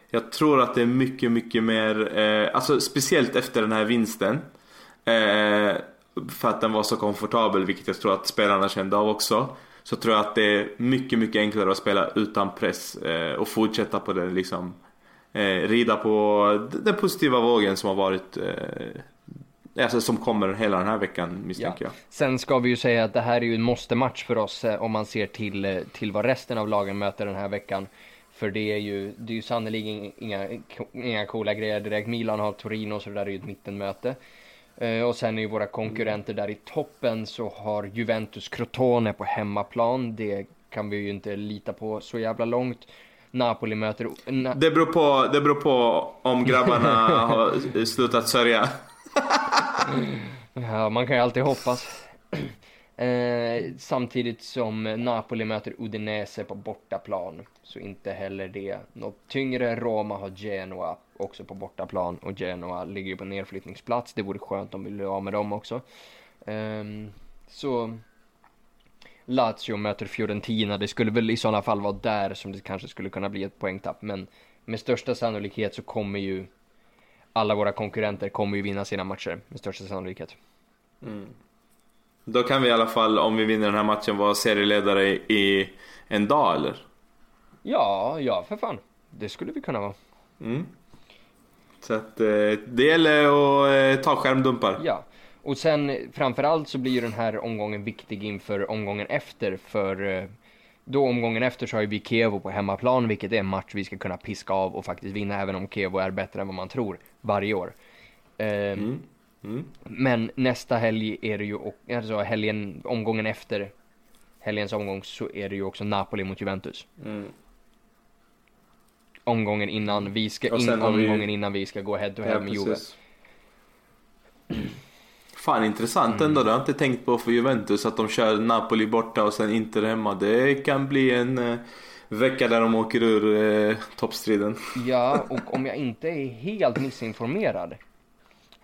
Jag tror att det är mycket, mycket mer, eh, alltså speciellt efter den här vinsten. Eh, för att den var så komfortabel, vilket jag tror att spelarna kände av också. Så tror jag att det är mycket, mycket enklare att spela utan press eh, och fortsätta på det liksom. Eh, rida på den positiva vågen som har varit, eh, alltså som kommer hela den här veckan misstänker jag. Sen ska vi ju säga att det här är ju en måste-match för oss om man ser till, till vad resten av lagen möter den här veckan. För det är ju, det är ju sannerligen inga, inga coola grejer direkt. Milan har Torino så det där är ju ett mittenmöte. Eh, och sen är ju våra konkurrenter där i toppen så har Juventus Crotone på hemmaplan. Det kan vi ju inte lita på så jävla långt. Napoli möter... Na- Det beror på, det beror på om grabbarna [LAUGHS] har slutat sörja. Ja, man kan ju alltid hoppas. Eh, samtidigt som Napoli möter Udinese på bortaplan. Så inte heller det något tyngre. Roma har Genoa också på bortaplan. Och Genoa ligger ju på nedflyttningsplats. Det vore skönt om vi blev av med dem också. Eh, så Lazio möter Fiorentina. Det skulle väl i sådana fall vara där som det kanske skulle kunna bli ett poängtapp. Men med största sannolikhet så kommer ju alla våra konkurrenter kommer ju vinna sina matcher med största sannolikhet. Mm. Då kan vi i alla fall, om vi vinner den här matchen, vara serieledare i, en dag eller? Ja, ja för fan. Det skulle vi kunna vara. Mm. Så att eh, det gäller att eh, ta skärmdumpar. Ja. Och sen framförallt så blir ju den här omgången viktig inför omgången efter. För eh, då omgången efter så har ju vi Kevo på hemmaplan, vilket är en match vi ska kunna piska av och faktiskt vinna, även om Kevo är bättre än vad man tror varje år. Ehm, Mm. Mm. Men nästa helg är det ju, alltså helgen, omgången efter helgens omgång så är det ju också Napoli mot Juventus. Mm. Omgången innan vi ska, in, har vi- omgången innan vi ska gå head to head Ja, med Juve. Fan intressant ändå, det har jag inte tänkt på för Juventus att de kör Napoli borta och sen Inter hemma. Det kan bli en eh, vecka där de åker ur eh, toppstriden. Ja, och om jag inte är helt missinformerad.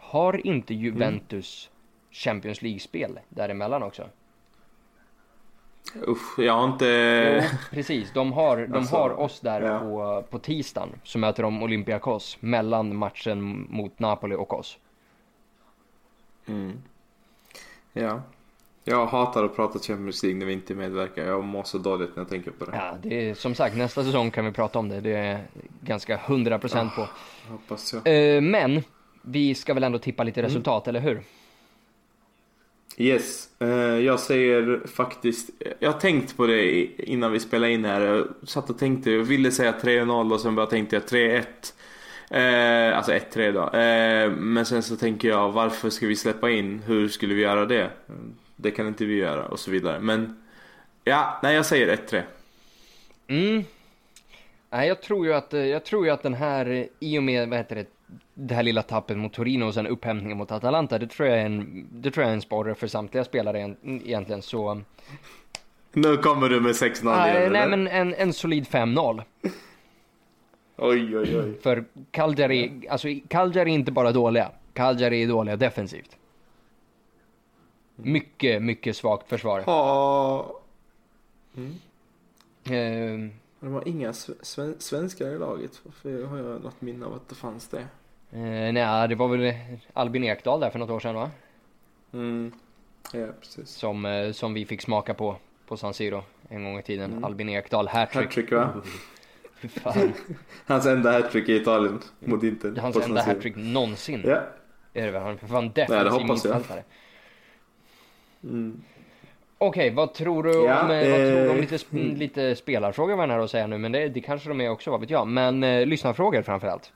Har inte Juventus Champions League-spel däremellan också? Usch, jag har inte... Jo, precis. De har, de Alltså, har oss där ja. på, på tisdagen. Så möter de Olympiakos mellan matchen mot Napoli och oss. Mm. Ja. Jag hatar att prata Champions League när vi inte medverkar. Jag mår så dåligt när jag tänker på det. Ja, det är som sagt nästa säsong kan vi prata om det. Det är ganska 100% på. Hoppas jag. Eh, men vi ska väl ändå tippa lite resultat, eller hur? Yes, eh, jag säger faktiskt, jag har tänkt på det innan vi spelade in här. Jag satt och tänkte, jag ville säga 3-0 och sen bara tänkte jag 3-1. Eh, alltså 1-3 då. Eh, men sen så tänker jag, varför ska vi släppa in? Hur skulle vi göra det? Det kan inte vi göra och så vidare. Men ja, nej jag säger 1-3. Mm. Nej, jag tror ju att, eh, jag tror ju att den här, eh, i och med, vad heter det, det här lilla tappet mot Torino och sen upphämtningen mot Atalanta, det tror jag är en, det tror jag är en sporre för samtliga spelare egent- egentligen, så... Nu kommer du med 6-0 Nej, igen nej eller? men en, en solid 5-0. Oj, oj, oj. För Cagliari, alltså Cagliari är inte bara dåliga. Cagliari är dåliga defensivt. Mycket, mycket svagt försvar. Ha... Eh, Det var inga sve- sven- svenskar i laget. Varför har jag något minne av att det fanns det? eh, nej, det var väl Albin Ekdal där för något år sedan va? Mm. Ja, precis. Som, eh, som vi fick smaka på på San Siro en gång i tiden. Mm. Albin Ekdal, hattrick. Hattrick va? [LAUGHS] Fan. [LAUGHS] Hans enda hattrick i Italien mot Inter. Hans enda hattrick någonsin. Ja. Är det väl? Han är för fan Nej, det defensiv hoppas jag. mittfältare. Mm. Okej, vad tror du Ja, om, eh, vad tror du om eh, lite, sp- lite spelarfrågor var den här att säga nu, men det, det kanske de är också, vad vet jag. Men eh, lyssnarfrågor framförallt.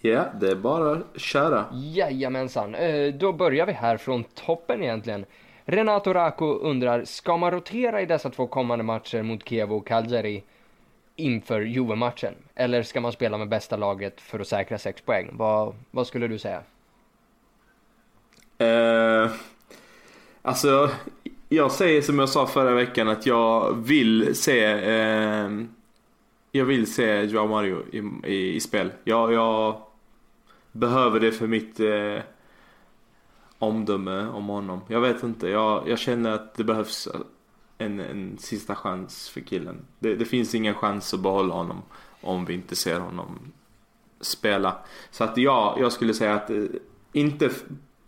Ja, det är bara att köra. Jajamensan, eh, då börjar vi här från toppen egentligen. Renato Racco undrar, ska man rotera i dessa två kommande matcher mot Kiev och Cagliari inför Juve-matchen? Eller ska man spela med bästa laget för att säkra sex poäng? Vad, vad skulle du säga? Eh, alltså, jag säger som jag sa förra veckan att jag vill se eh, Jag vill se Joao Mario i, i, i spel. Jag, jag behöver det för mitt eh, omdöme om honom. Jag vet inte, jag, jag känner att det behövs en, en sista chans för killen. Det, det finns ingen chans att behålla honom om vi inte ser honom spela. Så att ja, jag skulle säga att eh, inte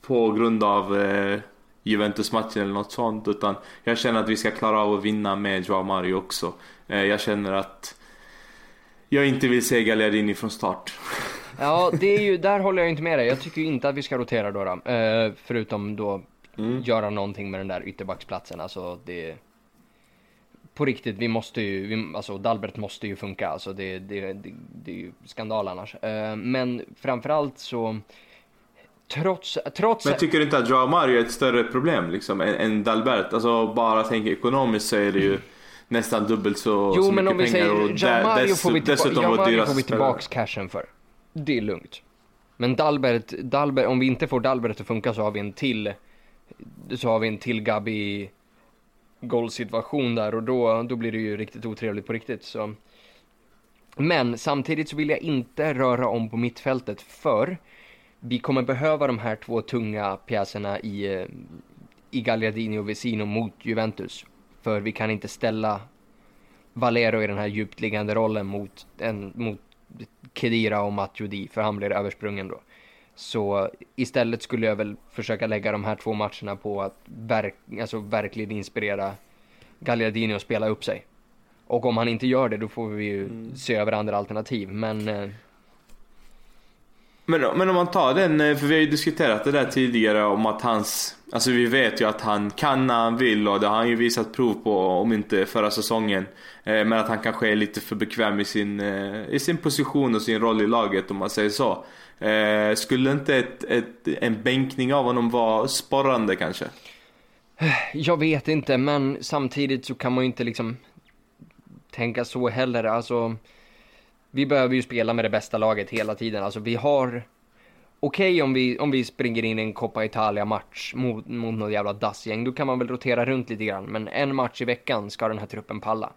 på grund av eh, Juventus-matchen eller något sånt utan jag känner att vi ska klara av att vinna med Joao Mario också. Eh, jag känner att jag inte vill se Gagliardini från start. [LAUGHS] Ja, det är ju, där håller jag inte med dig. Jag tycker inte att vi ska rotera då. då. Eh, förutom då Mm. göra någonting med den där ytterbacksplatsen. Alltså det... På riktigt, vi måste ju, vi, alltså Dalbert måste ju funka. Alltså det, det, det, det är ju skandal annars. Eh, men framförallt så... Trots, trots... Men tycker du inte att Joao Mario är ett större problem liksom än, än Dalbert? Alltså bara tänk ekonomiskt så är det ju nästan dubbelt så, Jo så men mycket om vi pengar säger, och Jean där- Mario får vi, tillba- Mario får vi tillbaks cashen för. Det är lugnt. Men Dalbert, Dalbert, om vi inte får Dalbert att funka så har vi en till, så har vi en till Gabi golvsituation där och då, då blir det ju riktigt otrevligt på riktigt. Så. Men samtidigt så vill jag inte röra om på mittfältet för vi kommer behöva de här två tunga pjäserna i, eh, i Gagliardini och Vesino mot Juventus. För vi kan inte ställa Valero i den här djupt liggande rollen mot, en, mot Kedira och Matuidi för han blir översprungen då. Så istället skulle jag väl försöka lägga de här två matcherna på att verk, alltså verkligen inspirera Gagliardini att spela upp sig. Och om han inte gör det då får vi ju se över andra alternativ. Men eh, men, men om man tar den, eh, för vi har ju diskuterat det där tidigare om att hans, alltså vi vet ju att han kan när han vill och det har han ju visat prov på om inte förra säsongen. Eh, Men att han kanske är lite för bekväm i sin, eh, i sin position och sin roll i laget om man säger så. Eh, Skulle inte ett, ett, en bänkning av honom vara sporrande kanske? Jag vet inte, men samtidigt så kan man ju inte liksom tänka så heller. Alltså, vi behöver ju spela med det bästa laget hela tiden. Alltså, vi har... Okej om, vi, om vi springer in i en Coppa Italia-match mot, mot något jävla dassgäng, då kan man väl rotera runt lite grann. Men en match i veckan ska den här truppen palla.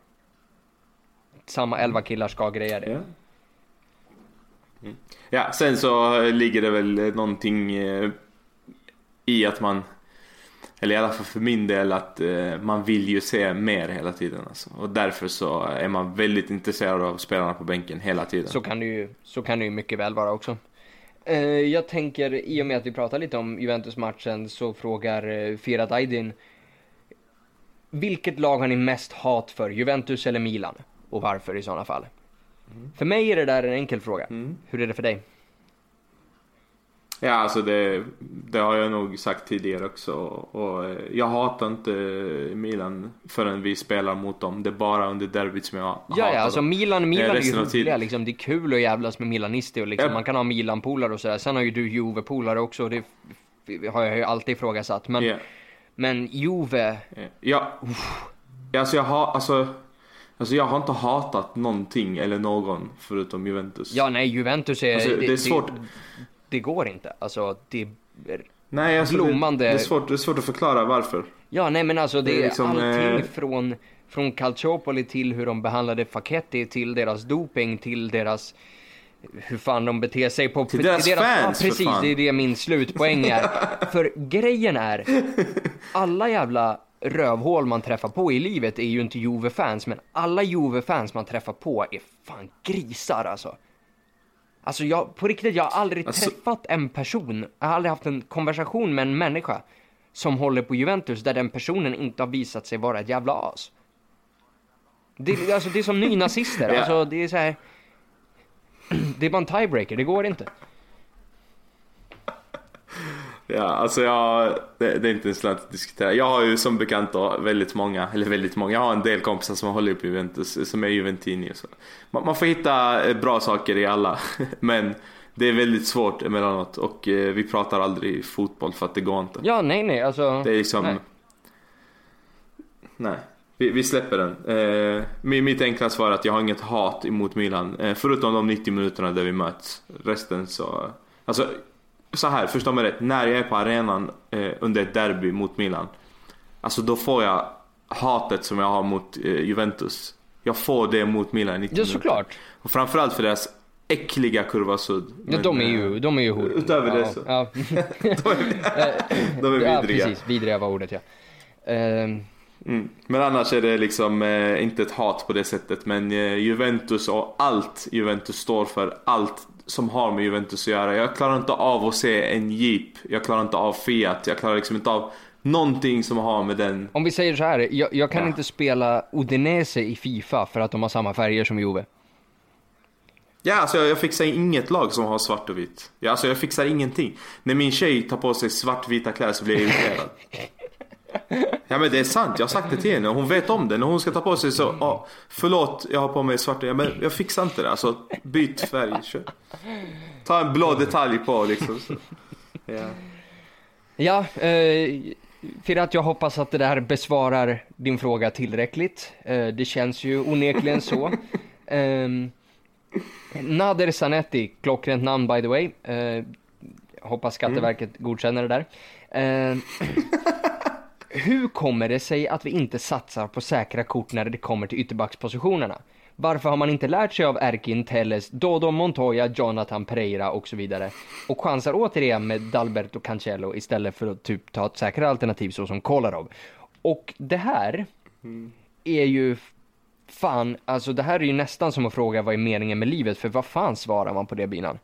Samma elva killar ska greja det. Ja. Mm. Ja, sen så ligger det väl någonting eh, i att man, eller i alla fall för min del, att eh, man vill ju se mer hela tiden. Alltså. Och därför så är man väldigt intresserad av spelarna på bänken hela tiden. Så kan det ju, så kan det ju mycket väl vara också. Eh, jag tänker, i och med att vi pratar lite om Juventus-matchen, så frågar eh, Firat Aydin. Vilket lag har ni mest hat för? Juventus eller Milan? Och varför i sådana fall? För mig är det där en enkel fråga. Mm. Hur är det för dig? Ja, alltså det, det har jag nog sagt tidigare också. Och eh, jag hatar inte Milan förrän vi spelar mot dem. Det är bara under derbyt som jag Ja, hatar ja, alltså dem. Milan, Milan är ju roliga liksom. Det är kul att jävlas med Milanister och liksom, Ja. man kan ha Milan-polare och sådär. Sen har ju du Juve-polare också, det f- har jag ju alltid ifrågasatt. Men, Ja. men Juve, Ja, ja alltså, jag har, alltså, alltså jag har inte hatat någonting eller någon förutom Juventus. ja nej Juventus är, Alltså, det är svårt. Det, går inte. Alltså, det är Nej, alltså, blommande- Det, det, är svårt, det är svårt att förklara varför. Ja, nej men alltså det, Det är liksom, allting eh, från från Calciopoli till hur de behandlade Facchetti, till deras doping, till deras hur fan de beter sig på... Till deras fans, ja, för precis, fan. det är det min slutpoäng är. [LAUGHS] för grejen är, [LAUGHS] alla jävla rövhål man träffar på i livet är ju inte Juve-fans, men alla Juve-fans man träffar på är fan grisar alltså. Alltså jag, på riktigt, jag har aldrig Alltså- träffat en person, jag har aldrig haft en konversation med en människa som håller på Juventus där den personen inte har visat sig vara ett jävla as. Det, alltså, det är som nynazister, alltså det är så här. [CLEARS THROAT] Det är bara en tiebreaker, det går inte. Ja, alltså jag, det, det är inte ens lönt att diskutera. Jag har ju som bekant då väldigt många, eller väldigt många, jag har en del kompisar som håller på Juventus, som är Juventini och så. Man, man får hitta eh, bra saker i alla, [LAUGHS] men det är väldigt svårt emellanåt och eh, vi pratar aldrig fotboll för att det går inte. Ja, nej, nej, alltså. Det är liksom... nej. Nej. Vi, vi släpper den. Eh, mi- mitt enkla svar är att jag har inget hat emot Milan. Eh, förutom de 90 minuterna där vi möts. Resten så... Alltså, så här, förstå mig rätt. När jag är på arenan eh, under ett derby mot Milan. Alltså då får jag hatet som jag har mot eh, Juventus. Jag får det mot Milan i 90 Ja, såklart. Och framförallt för deras äckliga kurva sud. Ja, Men, de är eh, ju, de är ju hot. utöver det ja, så. Ja. [LAUGHS] [LAUGHS] De är ja, vidriga. precis. Vidriga var ordet, ja. Ehm, Mm. Men annars är det liksom eh, inte ett hat på det sättet men eh, Juventus och allt Juventus står för, allt som har med Juventus att göra. Jag klarar inte av att se en Jeep, jag klarar inte av Fiat, jag klarar liksom inte av någonting som har med den om vi säger så här, jag, jag kan Ja. inte spela Udinese i Fifa för att de har samma färger som Juve. Ja, alltså jag, jag fixar inget lag som har svart och vitt. Ja, alltså jag fixar ingenting. När min tjej tar på sig svartvita kläder så blir jag irriterad. [LAUGHS] Ja men det är sant, jag har sagt det till henne. Hon vet om det. När hon ska ta på sig så, ja, förlåt jag har på mig svart. Ja, men jag fixar inte det. Alltså byt färg, kör. Ta en blå detalj på liksom. Så. Ja. Ja, eh, Firat, jag hoppas att det där besvarar din fråga tillräckligt. Eh, det känns ju onekligen så. [LAUGHS] Ehm, Nader Sanetti, klockrent namn by the way. Eh, hoppas Skatteverket godkänner det där. [LAUGHS] Hur kommer det sig att vi inte satsar på säkra kort när det kommer till ytterbackspositionerna? Varför har man inte lärt sig av Erkin Telles, Dodo Montoya, Jonathan Pereira och så vidare? Och chansar återigen med Dalberto Cancelo istället för att typ ta ett säkrare alternativ så som Kolarov. Och det här är ju fan, alltså det här är ju nästan som att fråga vad är meningen med livet, för vad fan svarar man på det binan?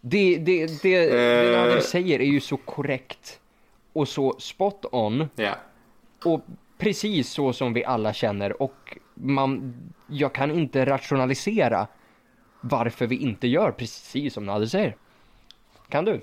Det, det, det, det Eh. Nader säger är ju så korrekt och så spot on ja. och precis så som vi alla känner och man, jag kan inte rationalisera varför vi inte gör precis som Nader säger. Kan du?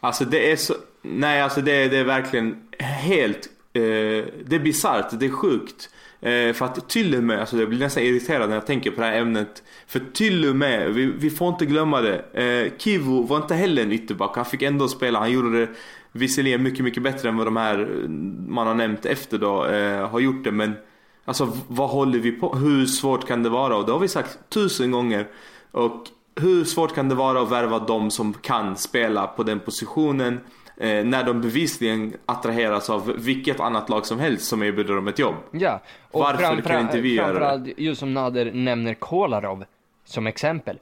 Alltså det är så, nej alltså det, är- det är verkligen helt, eh, det är bisarrt, det är sjukt. Eh, för att till och med, alltså jag blir nästan irriterad när jag tänker på det här ämnet. För till och med, vi, vi får inte glömma det, eh, Kivu var inte heller en ytterback, han fick ändå spela, han gjorde det visserligen mycket, mycket bättre än vad de här eh, man har nämnt efter då eh, har gjort det. Men alltså vad håller vi på, hur svårt kan det vara? Och det har vi sagt tusen gånger. Och hur svårt kan det vara att värva de som kan spela på den positionen eh, när de bevisligen attraheras av vilket annat lag som helst som erbjuder dem ett jobb? Ja. Och Varför kan inte vi göra det? just som Nader nämner Kolarov som exempel.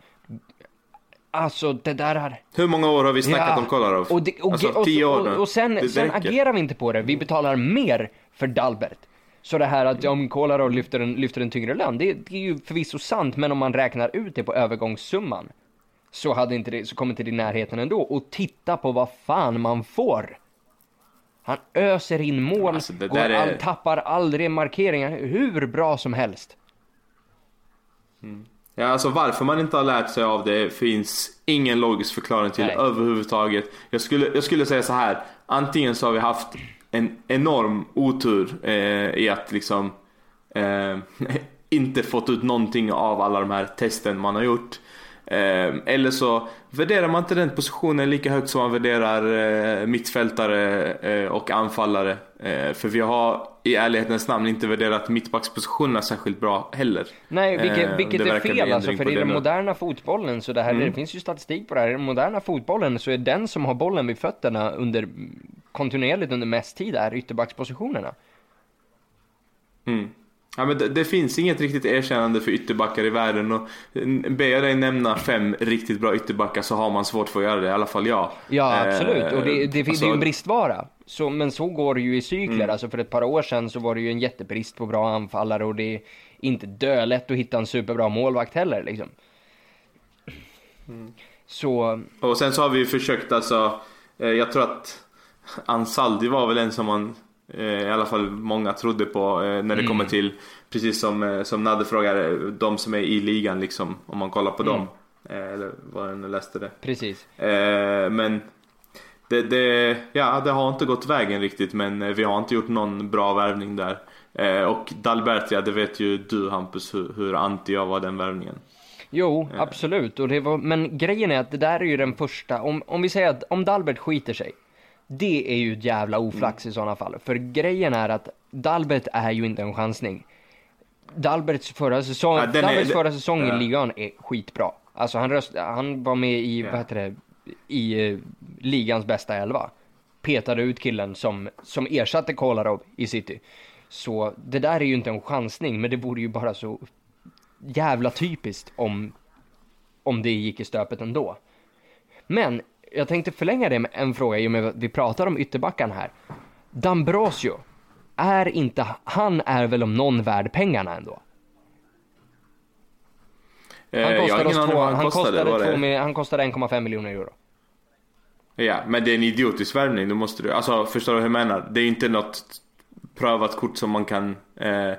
Alltså det där är... Hur många år har vi snackat Ja, om Kolarov? Och, det, och, alltså och, tio år och, nu. och sen, Det- det sen räcker. agerar vi inte på det. Vi betalar mer för Dalbert. Så det här att om Kolarov lyfter en, lyfter en tyngre lön, det, det är ju förvisso sant, men om man räknar ut det på övergångssumman så, hade inte det, så kommer inte det i närheten ändå. Och titta på vad fan man får. Han öser in mål, Alltså, går är- all, tappar aldrig markeringar, hur bra som helst. Ja, alltså varför man inte har lärt sig av det finns ingen logisk förklaring till Nej. överhuvudtaget. Jag skulle, jag skulle säga så här. Antingen så har vi haft en enorm otur eh, i att liksom eh, [LAUGHS] inte fått ut någonting av alla de här testen man har gjort. Eh, eller så värderar man inte den positionen lika högt som man värderar eh, mittfältare eh, och anfallare. Eh, för vi har i ärlighetens namn inte värderat mittbackspositionerna särskilt bra heller. Nej, vilket, Eh, vilket är fel alltså, för i den moderna fotbollen så det här, det finns ju statistik på det här, i den moderna fotbollen så är den som har bollen vid fötterna under, kontinuerligt under mest tid är ytterbackspositionerna. Mm. Ja, men det, det, finns inget riktigt erkännande för ytterbackar i världen och ber jag dig nämna fem riktigt bra ytterbackar så har man svårt för att göra det, i alla fall jag. Ja absolut, och det, det, alltså, det är ju en bristvara. Så, men så går det ju i cykler, mm. alltså för ett par år sedan så var det ju en jättebrist på bra anfallare och det är inte dölätt att hitta en superbra målvakt heller liksom. Mm. Så... Och sen så har vi ju försökt alltså, eh, jag tror att Ansaldi var väl en som man Eh, i alla fall många trodde på eh, när det mm. kommer till, precis som, eh, som Nadde frågade, de som är i ligan liksom, om man kollar på mm. dem. Eller vad jag nu läste det. Precis. Men det, det, ja, det har inte gått vägen riktigt men vi har inte gjort någon bra värvning där. Och Dalbertia, det vet ju du Hampus hur, hur anti jag var den värvningen. Jo, absolut. Och det var, men grejen är att det där är ju den första, om, om vi säger att om Dalbert skiter sig, det är ju ett jävla oflax mm. i sådana fall. För grejen är att Dalbert är ju inte en chansning. Dalberts förra säsong, ja, Dalberts är, förra säsong ja. i ligan är skitbra. Alltså han, röst, han var med i, ja. vad heter det, i uh, ligans bästa elva. Petade ut killen som, som ersatte Kolarov i City. Så det där är ju inte en chansning, men det vore ju bara så jävla typiskt om, om det gick i stöpet ändå. Men jag tänkte förlänga det med en fråga i och med att vi pratar om ytterbackarna här. Dambrosio, är inte, han är väl om någon värd pengarna ändå? Han eh, kostade, oss två, han kostade, kostade, han kostade 1,5 miljoner euro. Ja, men det är en idiotisk värvning, då måste du, alltså förstår du hur jag menar? Det är inte något prövat kort som man kan eh,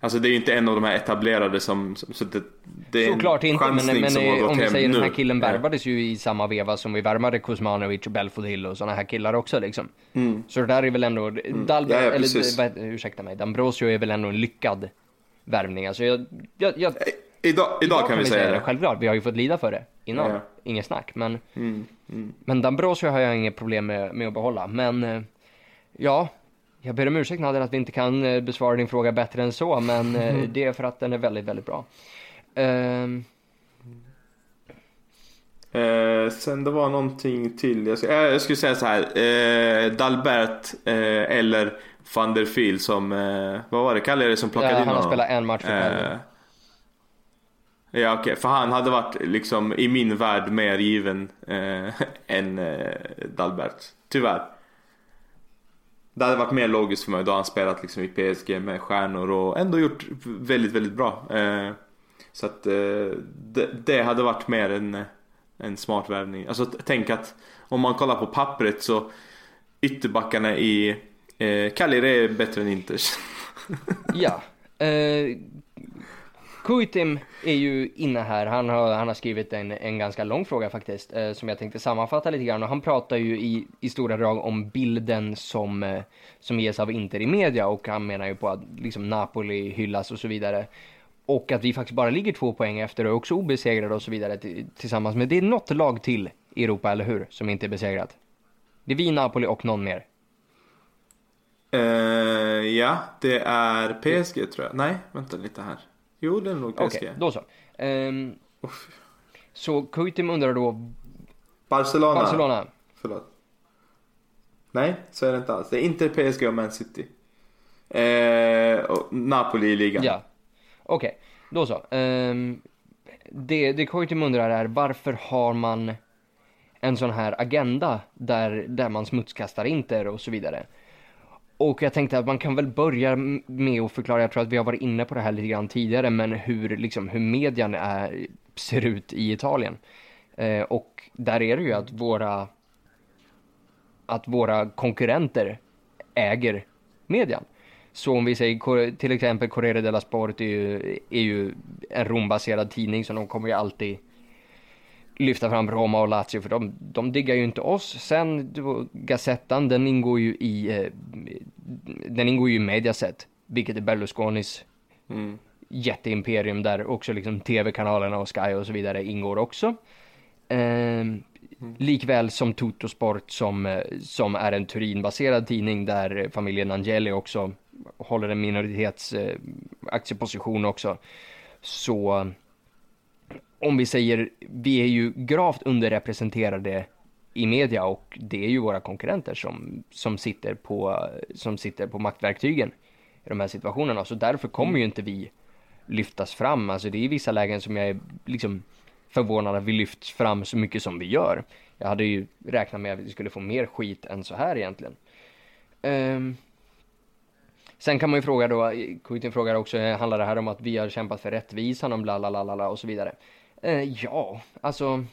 Alltså det är ju inte en av de här etablerade som, så det, det är Såklart en inte, men, men, om vi säger nu. den här killen värvades ju i samma veva som vi värvade Kuzmanovic och Belfodil och sådana här killar också liksom. Mm. Så det där är väl ändå, mm. Ja, ja, eller ursäkta mig, Dambrosio är väl ändå en lyckad värvning. Alltså jag, jag, jag idag, idag, idag, kan, kan vi säga det. det. Självklart, vi har ju fått lida för det innan. Ja. Inget snack. Men, mm. Mm. men Dambrosio har jag inget problem med, med att behålla. Men eh, ja, jag ber om ursäkt Nader att vi inte kan eh, besvara din fråga bättre än så, men mm. [LAUGHS] det är för att den är väldigt, väldigt bra. Uh... Eh, sen det var någonting till. Jag, ska, eh, jag skulle säga så här. Eh, Dalbert eh, eller van der Fiel som, eh, vad var det, kallade det som plockade ja, in honom? Han har spelat en match för Ja okej, okay. för han hade varit liksom i min värld mer given [LAUGHS] än Dalbert. Tyvärr. Det hade varit mer logiskt för mig då han spelat liksom i PSG med stjärnor och ändå gjort väldigt, väldigt bra. Eh, så att eh, det, hade varit mer en, en smart värvning. Alltså tänk att om man kollar på pappret så ytterbackarna i eh, är bättre än Inters. ja. Eh, Kuitim är ju inne här, han har, han har skrivit en, en ganska lång fråga faktiskt, eh, som jag tänkte sammanfatta lite grann. Och han pratar ju i, i stora drag om bilden som, eh, som ges av Inter i media och han menar ju på att liksom, Napoli hyllas och så vidare. Och att vi faktiskt bara ligger två poäng efter och är också obesegrade och så vidare tillsammans med, det är något lag till i Europa, eller hur? Som inte är besegrat. Det är vi, Napoli och någon mer. Uh, ja, det är PSG tror jag. Nej, vänta lite här. Jo, det är nog PSG. Okej, okay, då så. Um, så Kuitim undrar då... Barcelona. Barcelona. Förlåt. Nej, så är det inte alls. Det är inte PSG och Man City. Eh, och Napoli i ligan. Ja, okej. Okay, då så. Um, det, det Kuitim undrar är varför har man en sån här agenda där, där man smutskastar Inter och så vidare. Och jag tänkte att man kan väl börja med att förklara, jag tror att vi har varit inne på det här lite grann tidigare, men hur, liksom, hur median är, ser ut i Italien. Eh, och där är det ju att våra, att våra konkurrenter äger median. Så om vi säger till exempel Corriere della Sport är ju, är ju en Rom-baserad tidning så de kommer ju alltid lyfta fram Roma och Lazio för de, de diggar ju inte oss. Sen Gazettan, den ingår ju i eh, den ingår ju i Mediaset, vilket är Berlusconis mm. jätteimperium där också liksom tv-kanalerna och Sky och så vidare ingår också. Eh. Likväl som Tuttosport som, eh, som är en Turin-baserad tidning där familjen Angeli också håller en minoritets eh, aktieposition också. Så om vi säger, vi är ju gravt underrepresenterade i media och det är ju våra konkurrenter som, som, sitter, på, som sitter på maktverktygen i de här situationerna. Så därför kommer Mm. ju inte vi lyftas fram. Alltså det är i vissa lägen som jag är liksom förvånad att vi lyfts fram så mycket som vi gör. Jag hade ju räknat med att vi skulle få mer skit än så här egentligen. Ehm, sen kan man ju fråga då, Kuitin frågar också, handlar det här om att vi har kämpat för rättvisan om bla bla bla och så vidare? Eh, ja, alltså.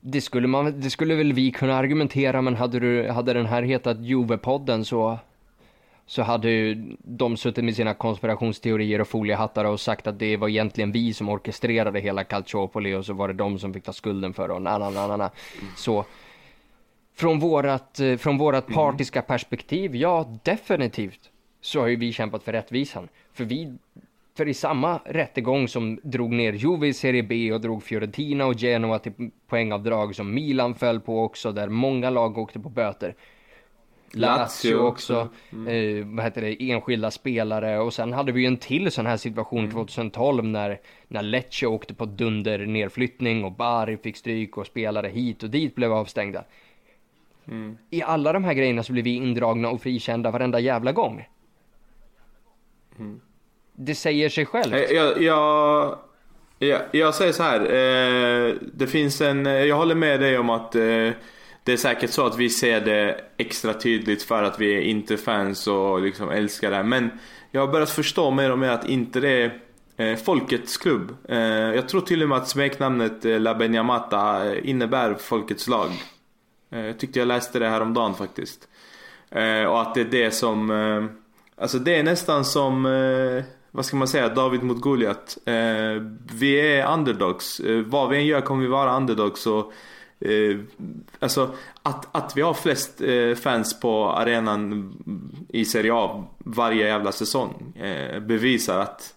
Det skulle, man, det skulle väl vi kunna argumentera, men hade, du, hade den här hetat Juve-podden så, så hade ju de suttit med sina konspirationsteorier och foliehattar och sagt att det var egentligen vi som orkestrerade hela Calciopoli och så var det de som fick ta skulden för det och na, na, na, na. Så från vårat, eh, från vårat partiska perspektiv, ja definitivt så har ju vi kämpat för rättvisan. För vi, för i samma rättegång som drog ner Juve i Serie B och drog Fiorentina och Genoa till poängavdrag som Milan föll på också, där många lag åkte på böter. Lazio också, också. eh, vad heter det, enskilda spelare och sen hade vi ju en till sån här situation 2012 när, när Lecce åkte på dunder nedflyttning och Bari fick stryk och spelare hit och dit blev avstängda. Mm. I alla de här grejerna så blir vi indragna och frikända varenda jävla gång. Mm. Det säger sig självt. Eh, jag, jag, jag, jag säger så här. Eh, det finns en, eh, jag håller med dig om att eh, det är säkert så att vi ser det extra tydligt för att vi är inte fans och liksom älskar det. Men jag har börjat förstå mer och mer att inte det är eh, folkets klubb. Eh, jag tror till och med att smeknamnet eh, La Benyamata innebär folkets lag. Jag tyckte jag läste det här om dagen faktiskt. Och att det är det som, alltså det är nästan som, vad ska man säga, David mot Goliat. Eh, vi är underdogs. Eh, vad vi än gör kommer vi vara underdogs. Och, eh, alltså att, att vi har flest eh, fans på arenan i Serie A varje jävla säsong eh, bevisar att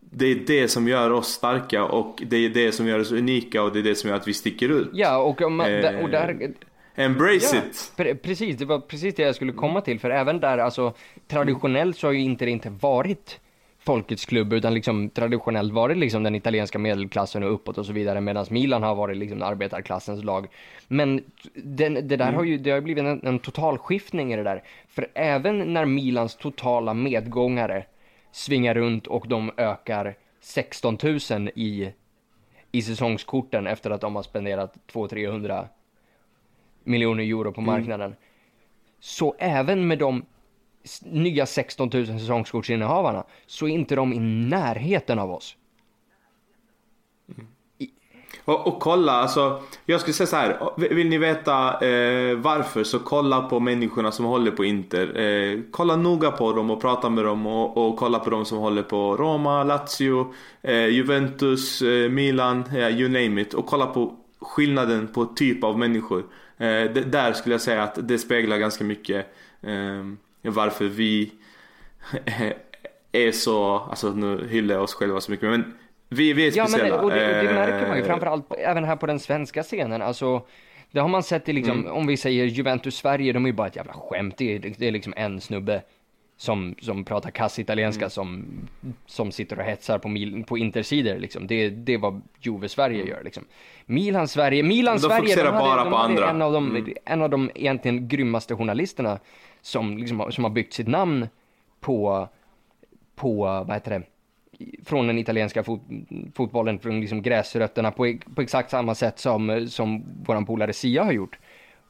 det är det som gör oss starka och det är det som gör oss unika och det är det som gör att vi sticker ut. Ja, och, om man, Eh, och där, Embrace Ja, it! pre- precis, det var precis det jag skulle komma till. För även där, alltså traditionellt så har ju inte det inte varit folkets klubb, utan liksom traditionellt varit liksom den italienska medelklassen och uppåt och så vidare, medan Milan har varit liksom arbetarklassens lag. Men den, det där har ju, det har blivit en, en total skiftning i det där. För även när Milans totala medgångare svingar runt och de ökar 16 000 i, i säsongskorten efter att de har spenderat 200-300 miljoner euro på marknaden. Så även med de nya 16 000 säsongskortsinnehavarna så är inte de i närheten av oss. Mm. Och, och kolla, alltså jag skulle säga så här. Vill ni veta eh, varför så kolla på människorna som håller på Inter. Eh, kolla noga på dem och prata med dem och, och kolla på dem som håller på Roma, Lazio, eh, Juventus, eh, Milan, you name it. Och kolla på skillnaden på typ av människor. Eh, det, där skulle jag säga att det speglar ganska mycket eh, varför vi [LAUGHS] är så, alltså nu hyllar jag oss själva så mycket men vi, vi är Ja, men speciella. och det, och det märker man ju Eh, framförallt även här på den svenska scenen. Alltså, det har man sett i liksom, om vi säger Juventus Sverige, de är ju bara ett jävla skämt. Det är, det är liksom en snubbe som, som pratar kass italienska som, som sitter och hetsar på, mil, på intersidor liksom. Det, det är vad Juve Sverige gör liksom. Milan Sverige, Milan De Sverige, fokuserar hade, bara de hade. En av, de, Mm. en av de egentligen grymmaste journalisterna som, liksom, som har byggt sitt namn på, på, vad heter det, från den italienska fot, fotbollen, från liksom gräsrötterna på, på exakt samma sätt som, som våran polare Sia har gjort.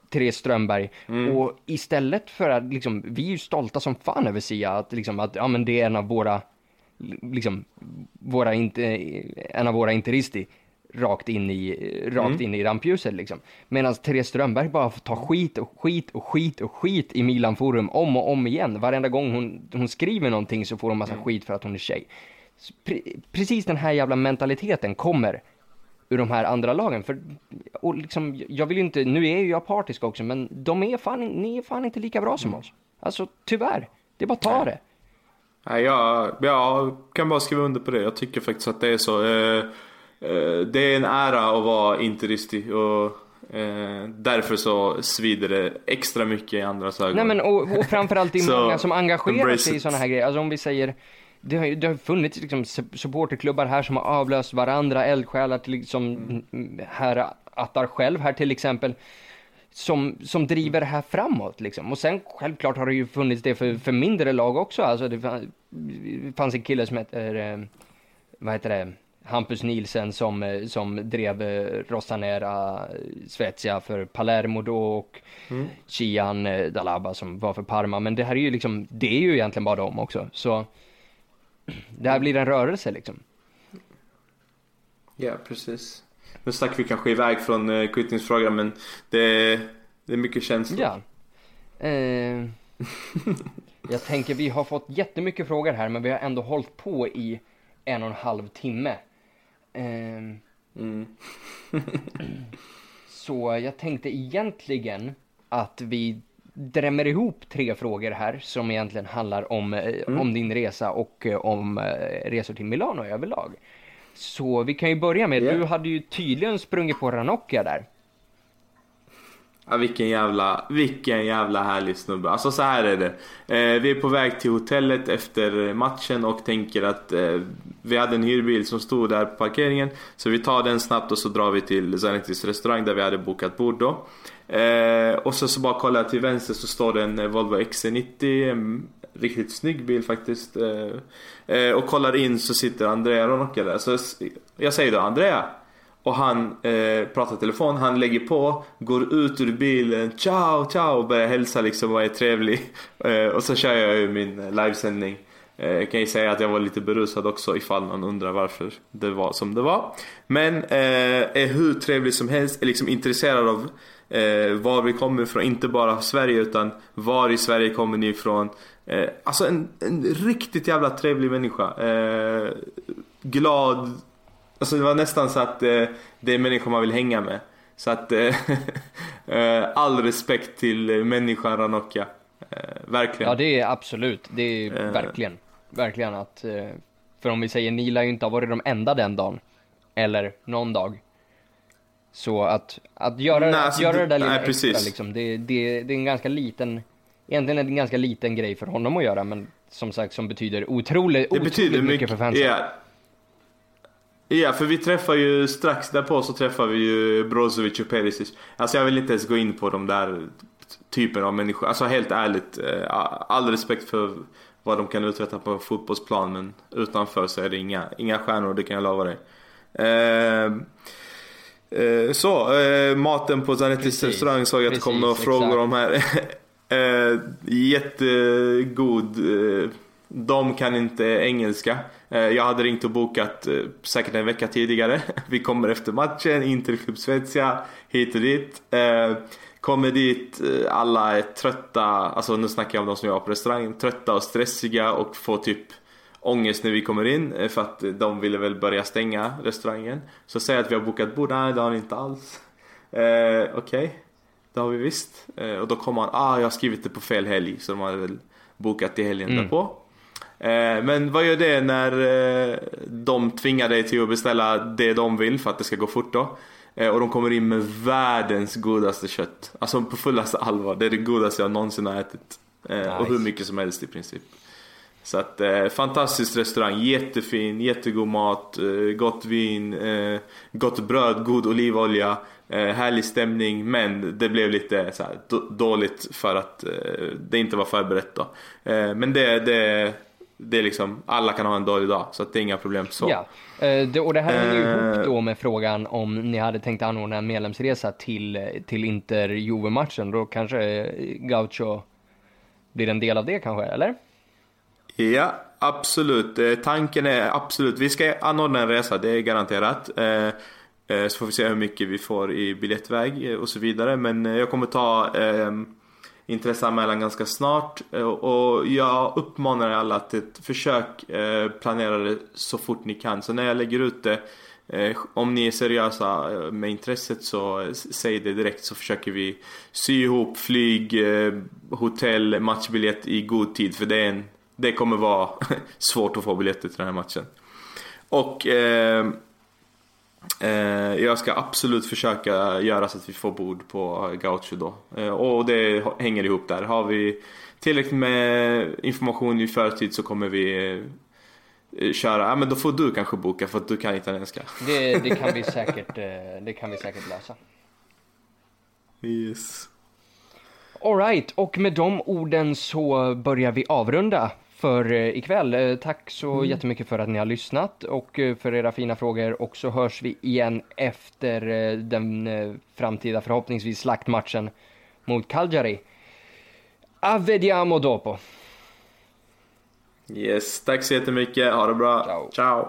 Therese Strömberg. Och istället för att, liksom, vi är ju stolta som fan över Sia, att, liksom, att ja, men det är en av våra, liksom, våra inte, en av våra interisti rakt in i, rakt in i rampljuset liksom. Medan Therese Strömberg bara får ta skit och skit och skit och skit i Milan Forum om och om igen. Varenda gång hon, hon skriver någonting så får hon massa skit för att hon är tjej. Pre- precis den här jävla mentaliteten kommer ur de här andra lagen. För, och liksom, jag vill ju inte, nu är ju jag partisk också, men de är fan, ni är fan inte lika bra som oss. Alltså tyvärr, det är bara att ta det. Nej, jag, jag kan bara skriva under på det. Jag tycker faktiskt att det är så. Eh, eh, det är en ära att vara interistig och eh, därför så svider det extra mycket i andras ögon. Nej men och, och framförallt det är [LAUGHS] Så, många som engagerar sig i sådana här grejer. Alltså om vi säger, det har, ju- det har funnits liksom sup- supporterklubbar här som har avlöst varandra, eldsjälar till, som mm, herr Attar själv här till exempel. som, som driver det här framåt liksom. Och sen självklart har det ju funnits det för, för mindre lag också. Alltså det fanns en kille som heter, eh, vad heter det, Hampus Nielsen som, eh, som drev eh, Rosanera Svezia för Palermo då och mm. Chian Dalaba som var för Parma. Men det här är ju liksom, det är ju egentligen bara dem också. Så det här blir en rörelse liksom. Ja, precis. Nu stack vi kanske iväg från uh, kvittningsfrågan men det, det är mycket känslor. Ja. Eh, jag tänker vi har fått jättemycket frågor här men vi har ändå hållit på i en och en halv timme. Eh, mm. [LAUGHS] så jag tänkte egentligen att vi drämmer ihop tre frågor här som egentligen handlar om, eh, mm. om din resa och eh, om eh, resor till Milano överlag. Så vi kan ju börja med, yeah. du hade ju tydligen sprungit på Ranocchia där. Ja, vilken jävla, vilken jävla härlig snubbe. Alltså så här är det. Eh, vi är på väg till hotellet efter matchen och tänker att eh, vi hade en hyrbil som stod där på parkeringen. Så vi tar den snabbt och så drar vi till Zanettis restaurang där vi hade bokat bord då. Eh, och så, så bara kollar jag till vänster så står det en eh, Volvo XC90. En mm, riktigt snygg bil faktiskt. Eh, eh, och kollar in så sitter Andrea Ronocchia där. Så jag säger då Andrea. Och han eh, pratar i telefon, han lägger på, går ut ur bilen, ciao ciao och börjar hälsa liksom och är trevlig. [LAUGHS] Eh, och så kör jag ju min eh, livesändning. Eh, kan ju säga att jag var lite berusad också ifall någon undrar varför det var som det var. Men eh, är hur trevlig som helst, är liksom intresserad av eh, var vi kommer ifrån, inte bara Sverige utan var i Sverige kommer ni ifrån. Eh, alltså en, en, riktigt jävla trevlig människa. Eh, glad. Alltså det var nästan så att eh, det är människor man vill hänga med. Så att eh, [LAUGHS] eh, all respekt till människan Ranocchia. verkligen. Ja det är absolut, det är verkligen. Verkligen att, för om vi säger ni lär ju inte ha varit de enda den dagen. Eller någon dag. Så att, att göra, nej, alltså, att göra det där lilla nej, extra liksom, det, det, det är en ganska liten, egentligen en ganska liten grej för honom att göra men som sagt som betyder otroligt, otroligt betyder mycket, mycket för fansen. Ja. Ja, för vi träffar ju strax därpå så träffar vi ju Brozovic och Perisic. Alltså jag vill inte ens gå in på de där typen av människor. Alltså helt ärligt, eh, all respekt för vad de kan uträtta på fotbollsplan men utanför så är det inga, inga stjärnor, det kan jag lova dig. Uh, Eh, så, eh, maten på Zanettis restaurang såg jag att det kom några frågor om här. [LAUGHS] eh, jättegod. Eh, de kan inte engelska. Eh, jag hade ringt och bokat eh, säkert en vecka tidigare. [LAUGHS] Vi kommer efter matchen, Interklubb Svezia, hit och dit. Kommer dit, alla är trötta, alltså nu snackar jag om de som jobbar på restaurangen, trötta och stressiga och får typ ångest när vi kommer in eh, för att de ville väl börja stänga restaurangen. Så säger att vi har bokat bord, nej det har ni inte alls. Eh, Okej, okay. det har vi visst. Eh, och då kommer han, ah jag har skrivit det på fel helg så de hade väl bokat till helgen mm. därpå. Eh, men vad gör det när eh, de tvingar dig till att beställa det de vill för att det ska gå fort då? Eh, och de kommer in med världens godaste kött. Alltså på fullaste allvar, det är det godaste jag någonsin har ätit. Nice. Och hur mycket som helst i princip. Så att eh, fantastisk restaurang, jättefin, jättegod mat, eh, gott vin, eh, gott bröd, god olivolja, härlig stämning men det blev lite så här, dåligt för att det inte var förberett då. Men det, det, det är liksom, alla kan ha en dålig dag så det är inga problem så. Ja, eh, det, och det här hänger ju ihop då med frågan om ni hade tänkt anordna en medlemsresa till, till Inter-Juve-matchen. Då kanske Gaucho blir en del av det kanske, eller? Ja, absolut. Eh, tanken är absolut, vi ska anordna en resa, det är garanterat. Eh, eh, så får vi se hur mycket vi får i biljettväg och så vidare. Men jag kommer ta intresseanmälan ganska snart. Eh, och jag uppmanar alla att försök eh, planera det så fort ni kan. Så när jag lägger ut det eh, om ni är seriösa med intresset så säg det direkt så försöker vi sy ihop flyg, hotell, matchbiljett i god tid för det är en det kommer vara [LAUGHS] svårt att få biljetter till den här matchen. Och eh, jag ska absolut försöka göra så att vi får bord på Gaucho då. Eh, och det hänger ihop där. Har vi tillräckligt med information i förtid så kommer vi eh, köra. Ja men då får du kanske boka för att du kan italienska. Det, det, kan, vi [LAUGHS] säkert, eh, det kan vi säkert lösa. Yes. Alright, och med de orden så börjar vi avrunda för eh, ikväll. Eh, Tack så Mm. jättemycket för att ni har lyssnat och eh, för era fina frågor och så hörs vi igen efter den framtida förhoppningsvis slaktmatchen mot Cagliari. Avvediamo dopo. Yes, tack så jättemycket. Ha det bra. Ciao. Ciao.